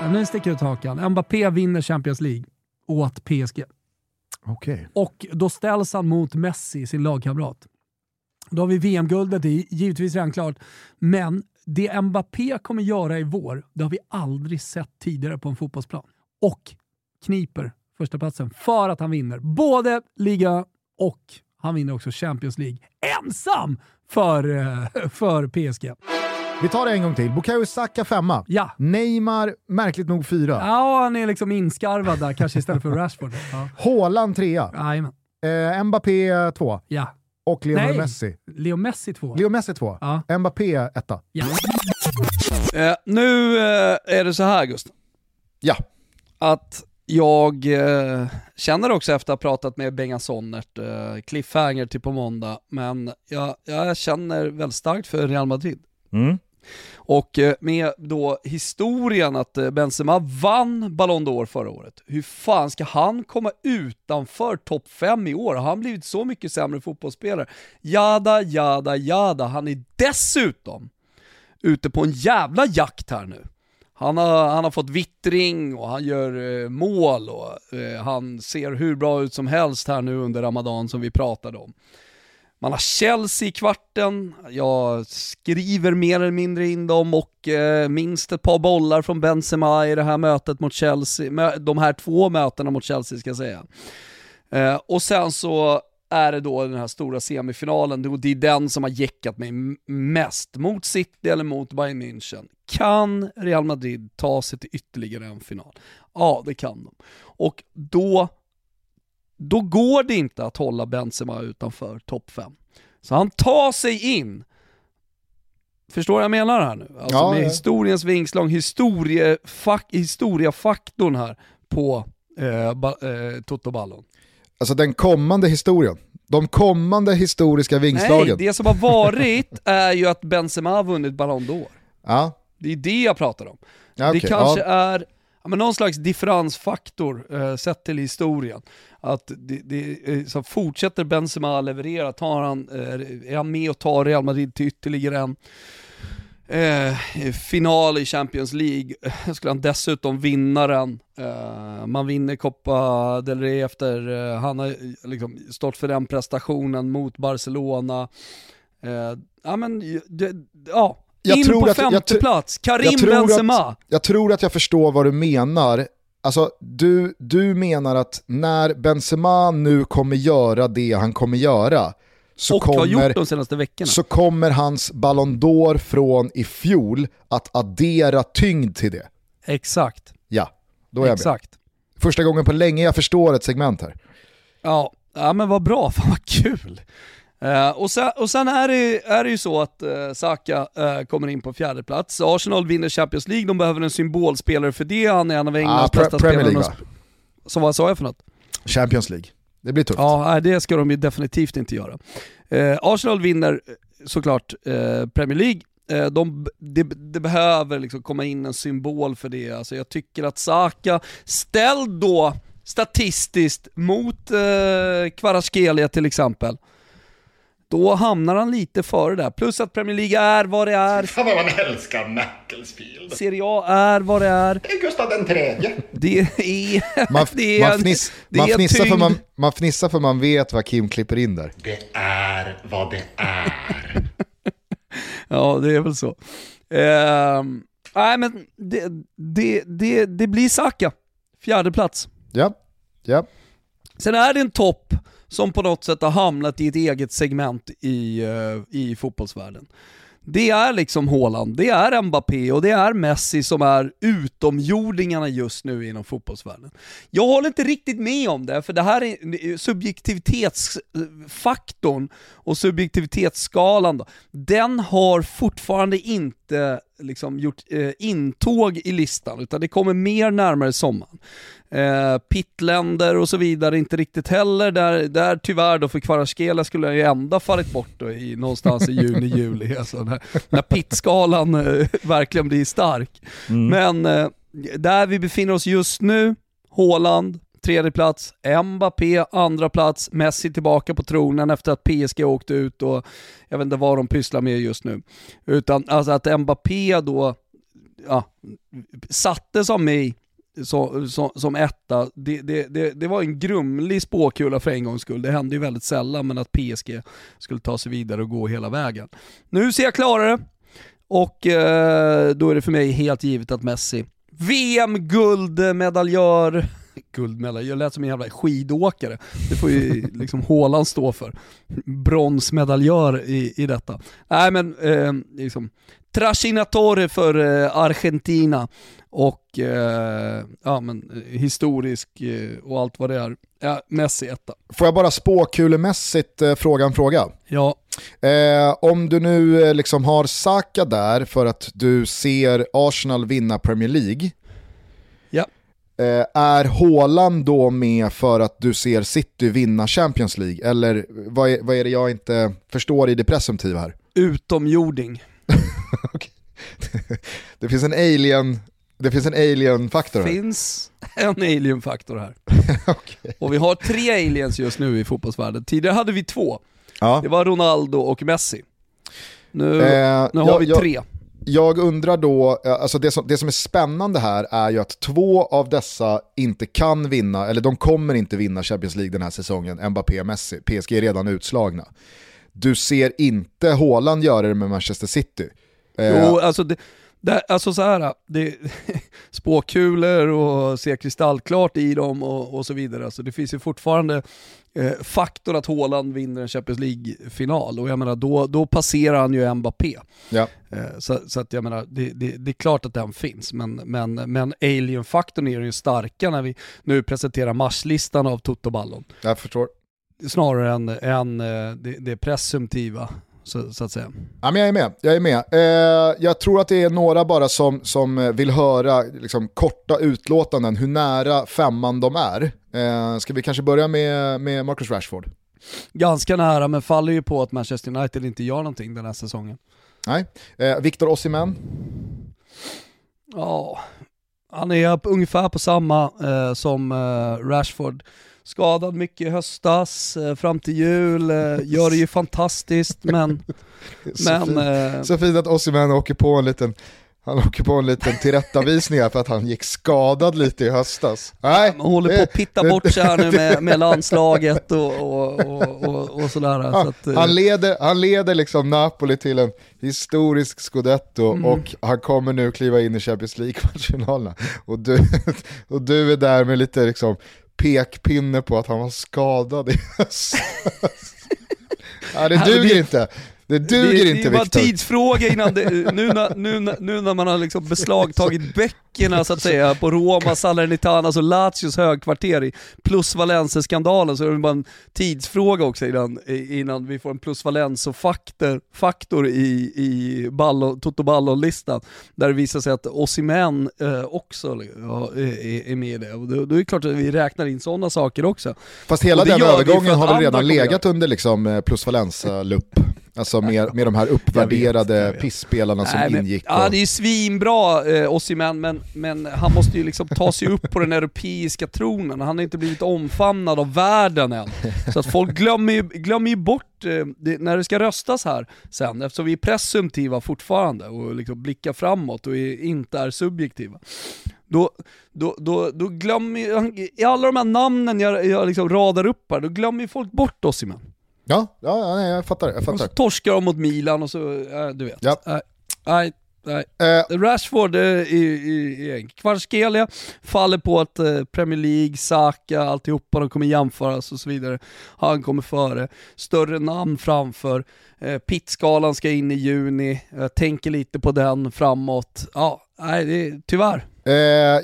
Ja, nu sticker du ut hakan. Mbappé vinner Champions League åt PSG. Okej. Och då ställs han mot Messi, sin lagkamrat. Då har vi VM-guldet, det är givetvis redan klart. Men det Mbappé kommer göra i vår, det har vi aldrig sett tidigare på en fotbollsplan. Och kniper första platsen för att han vinner både liga och han vinner också Champions League. Ensam för, eh, för PSG. Vi tar det en gång till. Bukayo Saka femma. Ja. Neymar, märkligt nog fyra. Ja, han är liksom inskarvad där kanske istället för Rashford. Ja. Haaland trea. Jajamän. Eh, Mbappé två. Ja. Och Lionel Nej. Messi. Leo Messi två. Leo Messi två. Ja. Mbappé etta. Ja. Eh, nu eh, är det så här Gustav, Ja, att jag eh, känner också efter att ha pratat med Bengan Sonnert, eh, cliffhanger till på måndag, men jag, jag känner väldigt starkt för Real Madrid. Mm. Och eh, med då historien att Benzema vann Ballon d'Or förra året, hur fan ska han komma utanför topp 5 i år? Har han blivit så mycket sämre fotbollsspelare? Jada, jada, jada. Han är dessutom ute på en jävla jakt här nu. Han har, han har fått vittring och han gör eh, mål och eh, han ser hur bra ut som helst här nu under Ramadan som vi pratade om. Man har Chelsea i kvarten, jag skriver mer eller mindre in dem och eh, minst ett par bollar från Benzema i det här mötet mot Chelsea, de här två mötena mot Chelsea ska jag säga. Eh, och sen så är det då den här stora semifinalen, och det är den som har jäckat mig mest. Mot City eller mot Bayern München. Kan Real Madrid ta sig till ytterligare en final? Ja, det kan de. Och då då går det inte att hålla Benzema utanför topp 5. Så han tar sig in. Förstår vad jag menar här nu? Alltså Ja, med ja. historiens vingslång, historiefak historiefaktorn här på eh, ba, eh, Toto Ballon. Alltså den kommande historien. De kommande historiska vingslagen. Nej, det som har varit är ju att Benzema har vunnit Ballon d'Or. Ja, Det är det jag pratar om. ja, okej. Det kanske ja. är men någon slags differensfaktor eh, sett till historien. Att det, det, eh, så fortsätter Benzema leverera, tar han, eh, är han med och tar Real Madrid till ytterligare en eh, final i Champions League, eh, skulle han dessutom vinna den. Eh, man vinner Copa del Rey efter, eh, han har liksom stått för den prestationen mot Barcelona. Eh, ja men, det, ja. Jag In på femte plats, Karim jag tror att- Benzema. Jag tror att jag förstår vad du menar. Alltså, du, du menar att när Benzema nu kommer göra det han kommer göra så, och har kommer, gjort de senaste veckorna. så kommer hans Ballon d'Or från i fjol att addera tyngd till det. Exakt, Ja, då är jag med. exakt. Första gången på länge jag förstår ett segment här. Ja, ja men vad bra, fan vad kul. Eh, och, sen, och sen är det, är det ju så att uh, Saka eh, kommer in på fjärde plats. Arsenal vinner Champions League, de behöver en symbolspelare för det. Han är en av Englands Ah, Pre- bästa Premier spelare. Så vad sa jag för något? Champions League. Det blir tufft. Ja, det ska de ju definitivt inte göra. Eh, Arsenal vinner eh, såklart eh, Premier League. Eh, de, det, behöver liksom komma in en symbol för det. Alltså jag tycker att Saka, ställ då statistiskt mot eh, Kvaraskelia till exempel, då hamnar han lite före där. Plus att Premier League är vad det är, Fan vad man älskar Macclesfield. Serie A är vad det är. Det är Gustav den tredje. Det är, Man, det är man, fniss, det man, är fnissar för man, man fnissar för man vet vad Kim klipper in där. Det är vad det är. Ja, det är väl så. Ehm, nej, men det, det, det, det blir Saka. Fjärde plats. Ja, ja. Sen är det en topp som på något sätt har hamnat i ett eget segment i, eh, i fotbollsvärlden. Det är liksom Haaland, det är Mbappé och det är Messi som är utomjordingarna just nu inom fotbollsvärlden. Jag håller inte riktigt med om det, för det här är subjektivitetsfaktorn och subjektivitetsskalan, då, den har fortfarande inte liksom gjort eh, intåg i listan, utan det kommer mer närmare sommaren. Eh, Pittländer och så vidare inte riktigt heller, där, där tyvärr då för Kvaratskhelia skulle han ju ändå fallit bort då i, någonstans i juni, juli, alltså när, när pittskalan eh, verkligen blir stark. Men eh, där vi befinner oss just nu, Haaland, tredje plats, Mbappé, andra plats, Messi tillbaka på tronen efter att PSG åkte ut och jag vet inte vad de pysslar med just nu. Utan alltså att Mbappé då, ja, sattes av mig så, så, som etta, det, det, det, det var en grumlig spåkula för en gångs skull. Det hände ju väldigt sällan, men att PSG skulle ta sig vidare och gå hela vägen. Nu ser jag klarare, och eh, då är det för mig helt givet att Messi, VM-guldmedaljör, guldmedaljör, jag lät som en jävla skidåkare. Det får ju liksom Haaland stå för. Bronsmedaljör i, i detta. Nej men, eh, liksom, trascinatore för eh, Argentina och eh, ja, men, historisk eh, och allt vad det är. Ja, Messi etta. Får jag bara spåkulemässigt eh, fråga en fråga? Ja, Eh, om du nu eh, liksom har Saka där för att du ser Arsenal vinna Premier League, ja. Eh, är Haaland då med för att du ser City vinna Champions League? Eller vad är, vad är det jag inte förstår i det presumtiva här? utomjording. Det finns en alien, det finns en alien-faktor här. finns en alien-faktor här. Och vi har tre aliens just nu i fotbollsvärlden. Tidigare hade vi två. Ja. Det var Ronaldo och Messi. Nu, Eh, nu har jag- vi tre. Jag jag undrar då, eh, alltså det som, det som är spännande här är ju att två av dessa inte kan vinna, eller de kommer inte vinna Champions League den här säsongen, Mbappé och Messi. PSG är redan utslagna. Du ser inte Haaland göra det med Manchester City. Eh, Jo, alltså, det, det, alltså så här, det, spåkulor och se kristallklart i dem och, och så vidare. Alltså det finns ju fortfarande eh, faktor att Haaland vinner en Champions League-final och jag menar då, då passerar han ju Mbappé. ja. Eh, Så, så att jag menar, det, det, det är klart att den finns, men, men, men alien-faktorn är ju starka när vi nu presenterar marslistan av Toto Ballon. Jag förstår. Snarare än, än eh, det, det presumtiva, så, så att säga. Ja, men jag är med. Jag, är med. Eh, jag tror att det är några bara som, som eh, vill höra liksom, korta utlåtanden hur nära femman de är. Eh, ska vi kanske börja med, med Marcus Rashford? Ganska nära, men faller ju på att Manchester United inte gör någonting den här säsongen. Nej. Eh, Victor Osimhen? Ja, han är ungefär på samma eh, som eh, Rashford. Skadad mycket i höstas, eh, fram till jul, eh, gör det ju fantastiskt men... Så men fint. eh, Så fint att Osimhen åker på en liten han åker på en liten tillrättavisning här för att han gick skadad lite i höstas. Nej, man håller på att pitta bort sig här nu med, med landslaget och, och, och, och, sådär. Ja, så att, eh, han, leder, han leder liksom Napoli till en historisk scudetto Mm. och han kommer nu kliva in i Champions League-kvartsfinalerna. Och du, och du är där med lite liksom pekpinne på att han var skadad i höstas. Ja, det duger det- inte. Det duger det, inte Det är bara en Viktor. tidsfråga innan det, nu, när, nu, nu när man har liksom beslagtagit böckerna så att säga på Roma, Salernitanas och Lazios högkvarter i plusvalenser-skandalen så är det bara en tidsfråga också innan, innan vi får en plusvalenso-faktor faktor i, i Ballo, Toto Ballon-listan. Där det visar sig att Osimhen eh, också ja, är, är med i det. Och då, då är det klart att vi räknar in sådana saker också. Fast hela det den övergången har väl redan legat under liksom eh, plus Valenza-lupp. Alltså med, med de här uppvärderade jag vet. pissspelarna som Nej, men, ingick. Ja, och- det är svinbra eh, Osimhen, men, men han måste ju liksom ta sig upp på den europeiska tronen. Han har inte blivit omfamnad av världen än. Så att folk glömmer ju, glömmer ju bort eh, det, när det ska röstas här sen, eftersom vi är presumtiva fortfarande och liksom blickar framåt och är, inte är subjektiva. Då, då, då, då glömmer ju, i alla de här namnen jag, jag liksom radar upp här, då glömmer ju folk bort Osimhen. Ja, ja, nej, jag fattar. Jag Och så fattar. torskar de mot Milan och så, äh, du vet. Ja. Nej, nej, nej. Eh, Rashford eh, i, i, Kvarskelia faller på att eh, Premier League, Saka, alltihopa, de kommer jämföras och så vidare. Han kommer före. Större namn framför. Eh, Pittskalan ska in i juni. Jag tänker lite på den framåt. Ja, nej, det är, tyvärr. Eh,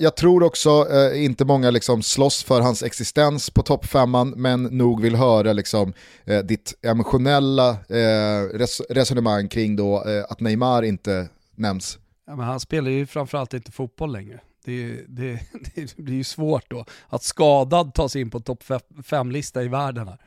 jag tror också eh, inte många liksom slåss för hans existens på toppfemman, men nog vill höra liksom, eh, ditt emotionella eh, res resonemang kring då, eh, att Neymar inte nämns. Ja, men han spelar ju framförallt inte fotboll längre. Det, det, det blir ju svårt då att skadad ta sig in på topp 5-lista i världen här.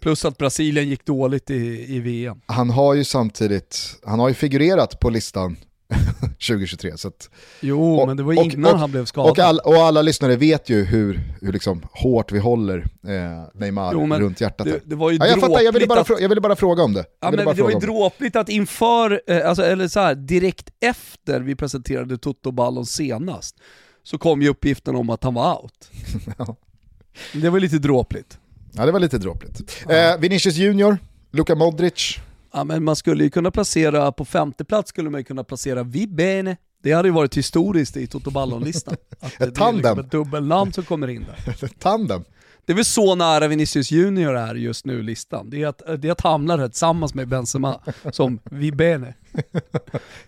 Plus att Brasilien gick dåligt i, i VM. Han har ju samtidigt, han har ju figurerat på listan 2023. Så att, Jo, Och- men det var ju och- innan och- han blev skadad. och, all, och alla lyssnare vet ju hur, hur liksom hårt vi håller eh, Neymar Jo, runt hjärtat. det, det var ju ja, jag fattar, jag ville, bara att- jag ville bara fråga om det. Ja, men det var ju dråpligt att inför, eh, alltså, eller så här, direkt efter vi presenterade Toto Ballon senast, så kom ju uppgiften om att han var out. Ja. Det var lite dråpligt. Ja, det var lite dråpligt. Eh, Vinicius Junior, Luka Modric, Ja, men man skulle ju kunna placera, på femte plats skulle man ju kunna placera Vibene. Det hade ju varit historiskt i Toto Ballon-listan. Är Tandem. liksom ett dubbelnamn som kommer in där. tandem. Det är väl så nära Vinicius Junior är just nu listan. Det är att, det är att hamna där tillsammans med Benzema som Vibene.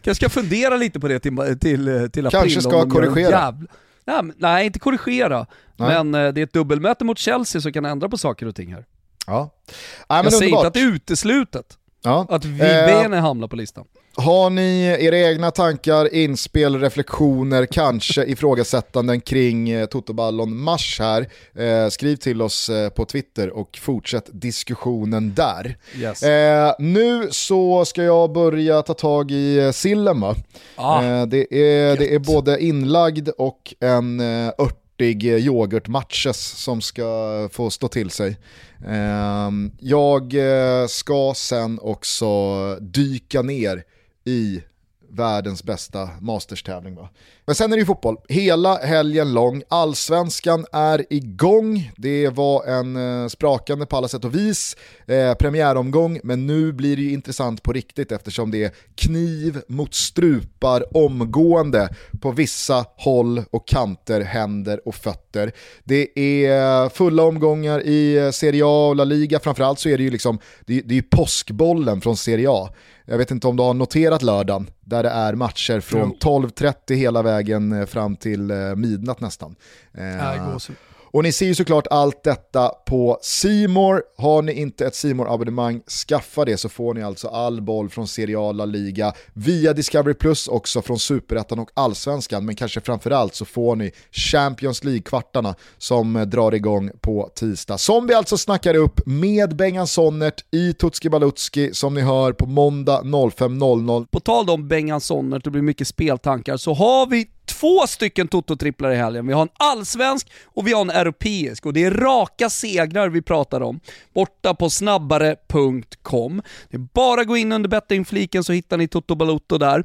Kanske ska fundera lite på det till, till, till april. Kanske ska korrigera. jävla- Nej, nej, inte korrigera. Nej. Men eh, det är ett dubbelmöte mot Chelsea som kan ändra på saker och ting här. Ja. Ja, men Jag säger inte underbart. att det är uteslutet Ja. att Eh, Vibene hamnar på listan. Har ni era egna tankar, inspel, reflektioner, kanske ifrågasättanden kring eh, Totoballon mars här? Eh, skriv till oss eh, på Twitter och fortsätt diskussionen där. Yes. Eh, nu så ska jag börja ta tag i eh, sillen? Ah, eh, det, är, det är både inlagd och en eh, örtig eh, yoghurtmatches som ska få stå till sig. Ehm, jag eh, ska sen också dyka ner i världens bästa masterstävling. Va? Men sen är det ju fotboll, hela helgen lång. Allsvenskan är igång. Det var en eh, sprakande på alla sätt och vis eh, premiäromgång, men nu blir det ju intressant på riktigt eftersom det är kniv mot strupar omgående på vissa håll och kanter, händer och fötter. Det är fulla omgångar i eh, Serie A och La Liga, framförallt så är det ju liksom, det det är ju påskbollen från Serie A. Jag vet inte om du har noterat lördagen, där det är matcher från 12.30 hela vägen eh, fram till eh, midnatt nästan. Gåshud och ni ser ju såklart allt detta på Simor. Har ni inte ett simor abonnemang skaffa det så får ni alltså all boll från Serie A, La Liga, via Discovery Plus också från Superettan och Allsvenskan, men kanske framförallt så får ni Champions League-kvartarna som drar igång på tisdag. Som vi alltså snackar upp med Bengan Sonnert i Tutski Balutski som ni hör på måndag 05.00. På tal om Bengan Sonnert, det blir mycket speltankar, så har vi två stycken Toto-tripplar i helgen. Vi har en allsvensk och vi har en europeisk och det är raka segrar vi pratar om. Borta på snabbare.com. Det är bara att gå in under bettingfliken så hittar ni Toto Balotto där.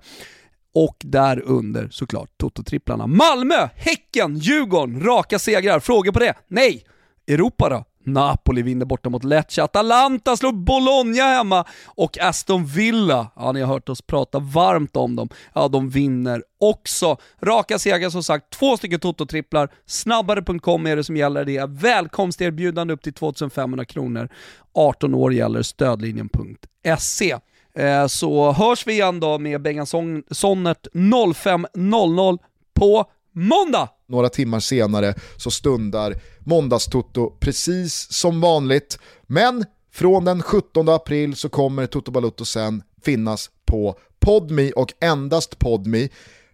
Och där under såklart Toto-tripplarna. Malmö, Häcken, Djurgården, raka segrar. Frågor på det? Nej! Europa då? Napoli vinner borta mot Lecce, Atalanta slår Bologna hemma och Aston Villa, ja ni har hört oss prata varmt om dem, ja de vinner också. Raka segrar som sagt, två stycken Toto-tripplar, snabbare.com är det som gäller, det är välkomsterbjudande upp till 2500 kronor. 18 år gäller stödlinjen.se. Eh, Så hörs vi igen då med Bengan Sonnert 05.00 på måndag! Några timmar senare så stundar måndagstoto precis som vanligt. Men från den 17 april så kommer Toto Balutto sen finnas på Podmi och endast Podmi.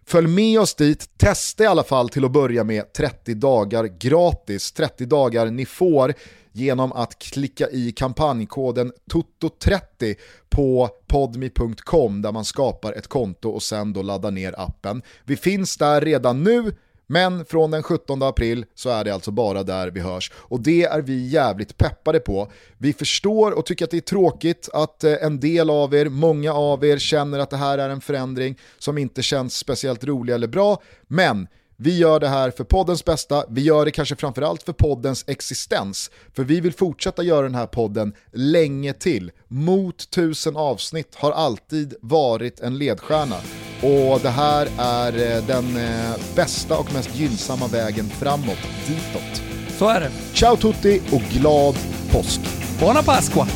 Följ med oss dit, testa i alla fall till att börja med 30 dagar gratis. 30 dagar ni får genom att klicka i kampanjkoden TOTO30 på podmi.com där man skapar ett konto och sen då laddar ner appen. Vi finns där redan nu, men från den 17 april så är det alltså bara där vi hörs. Och det är vi jävligt peppade på. Vi förstår och tycker att det är tråkigt att eh, en del av er, många av er känner att det här är en förändring som inte känns speciellt rolig eller bra. Men vi gör det här för poddens bästa, vi gör det kanske framförallt för poddens existens. För vi vill fortsätta göra den här podden länge till. Mot tusen avsnitt har alltid varit en ledstjärna. Och det här är eh, den eh, bästa och mest gynnsamma vägen framåt, ditåt. Så är det. Ciao tutti och glad påsk! Buona Pasqua!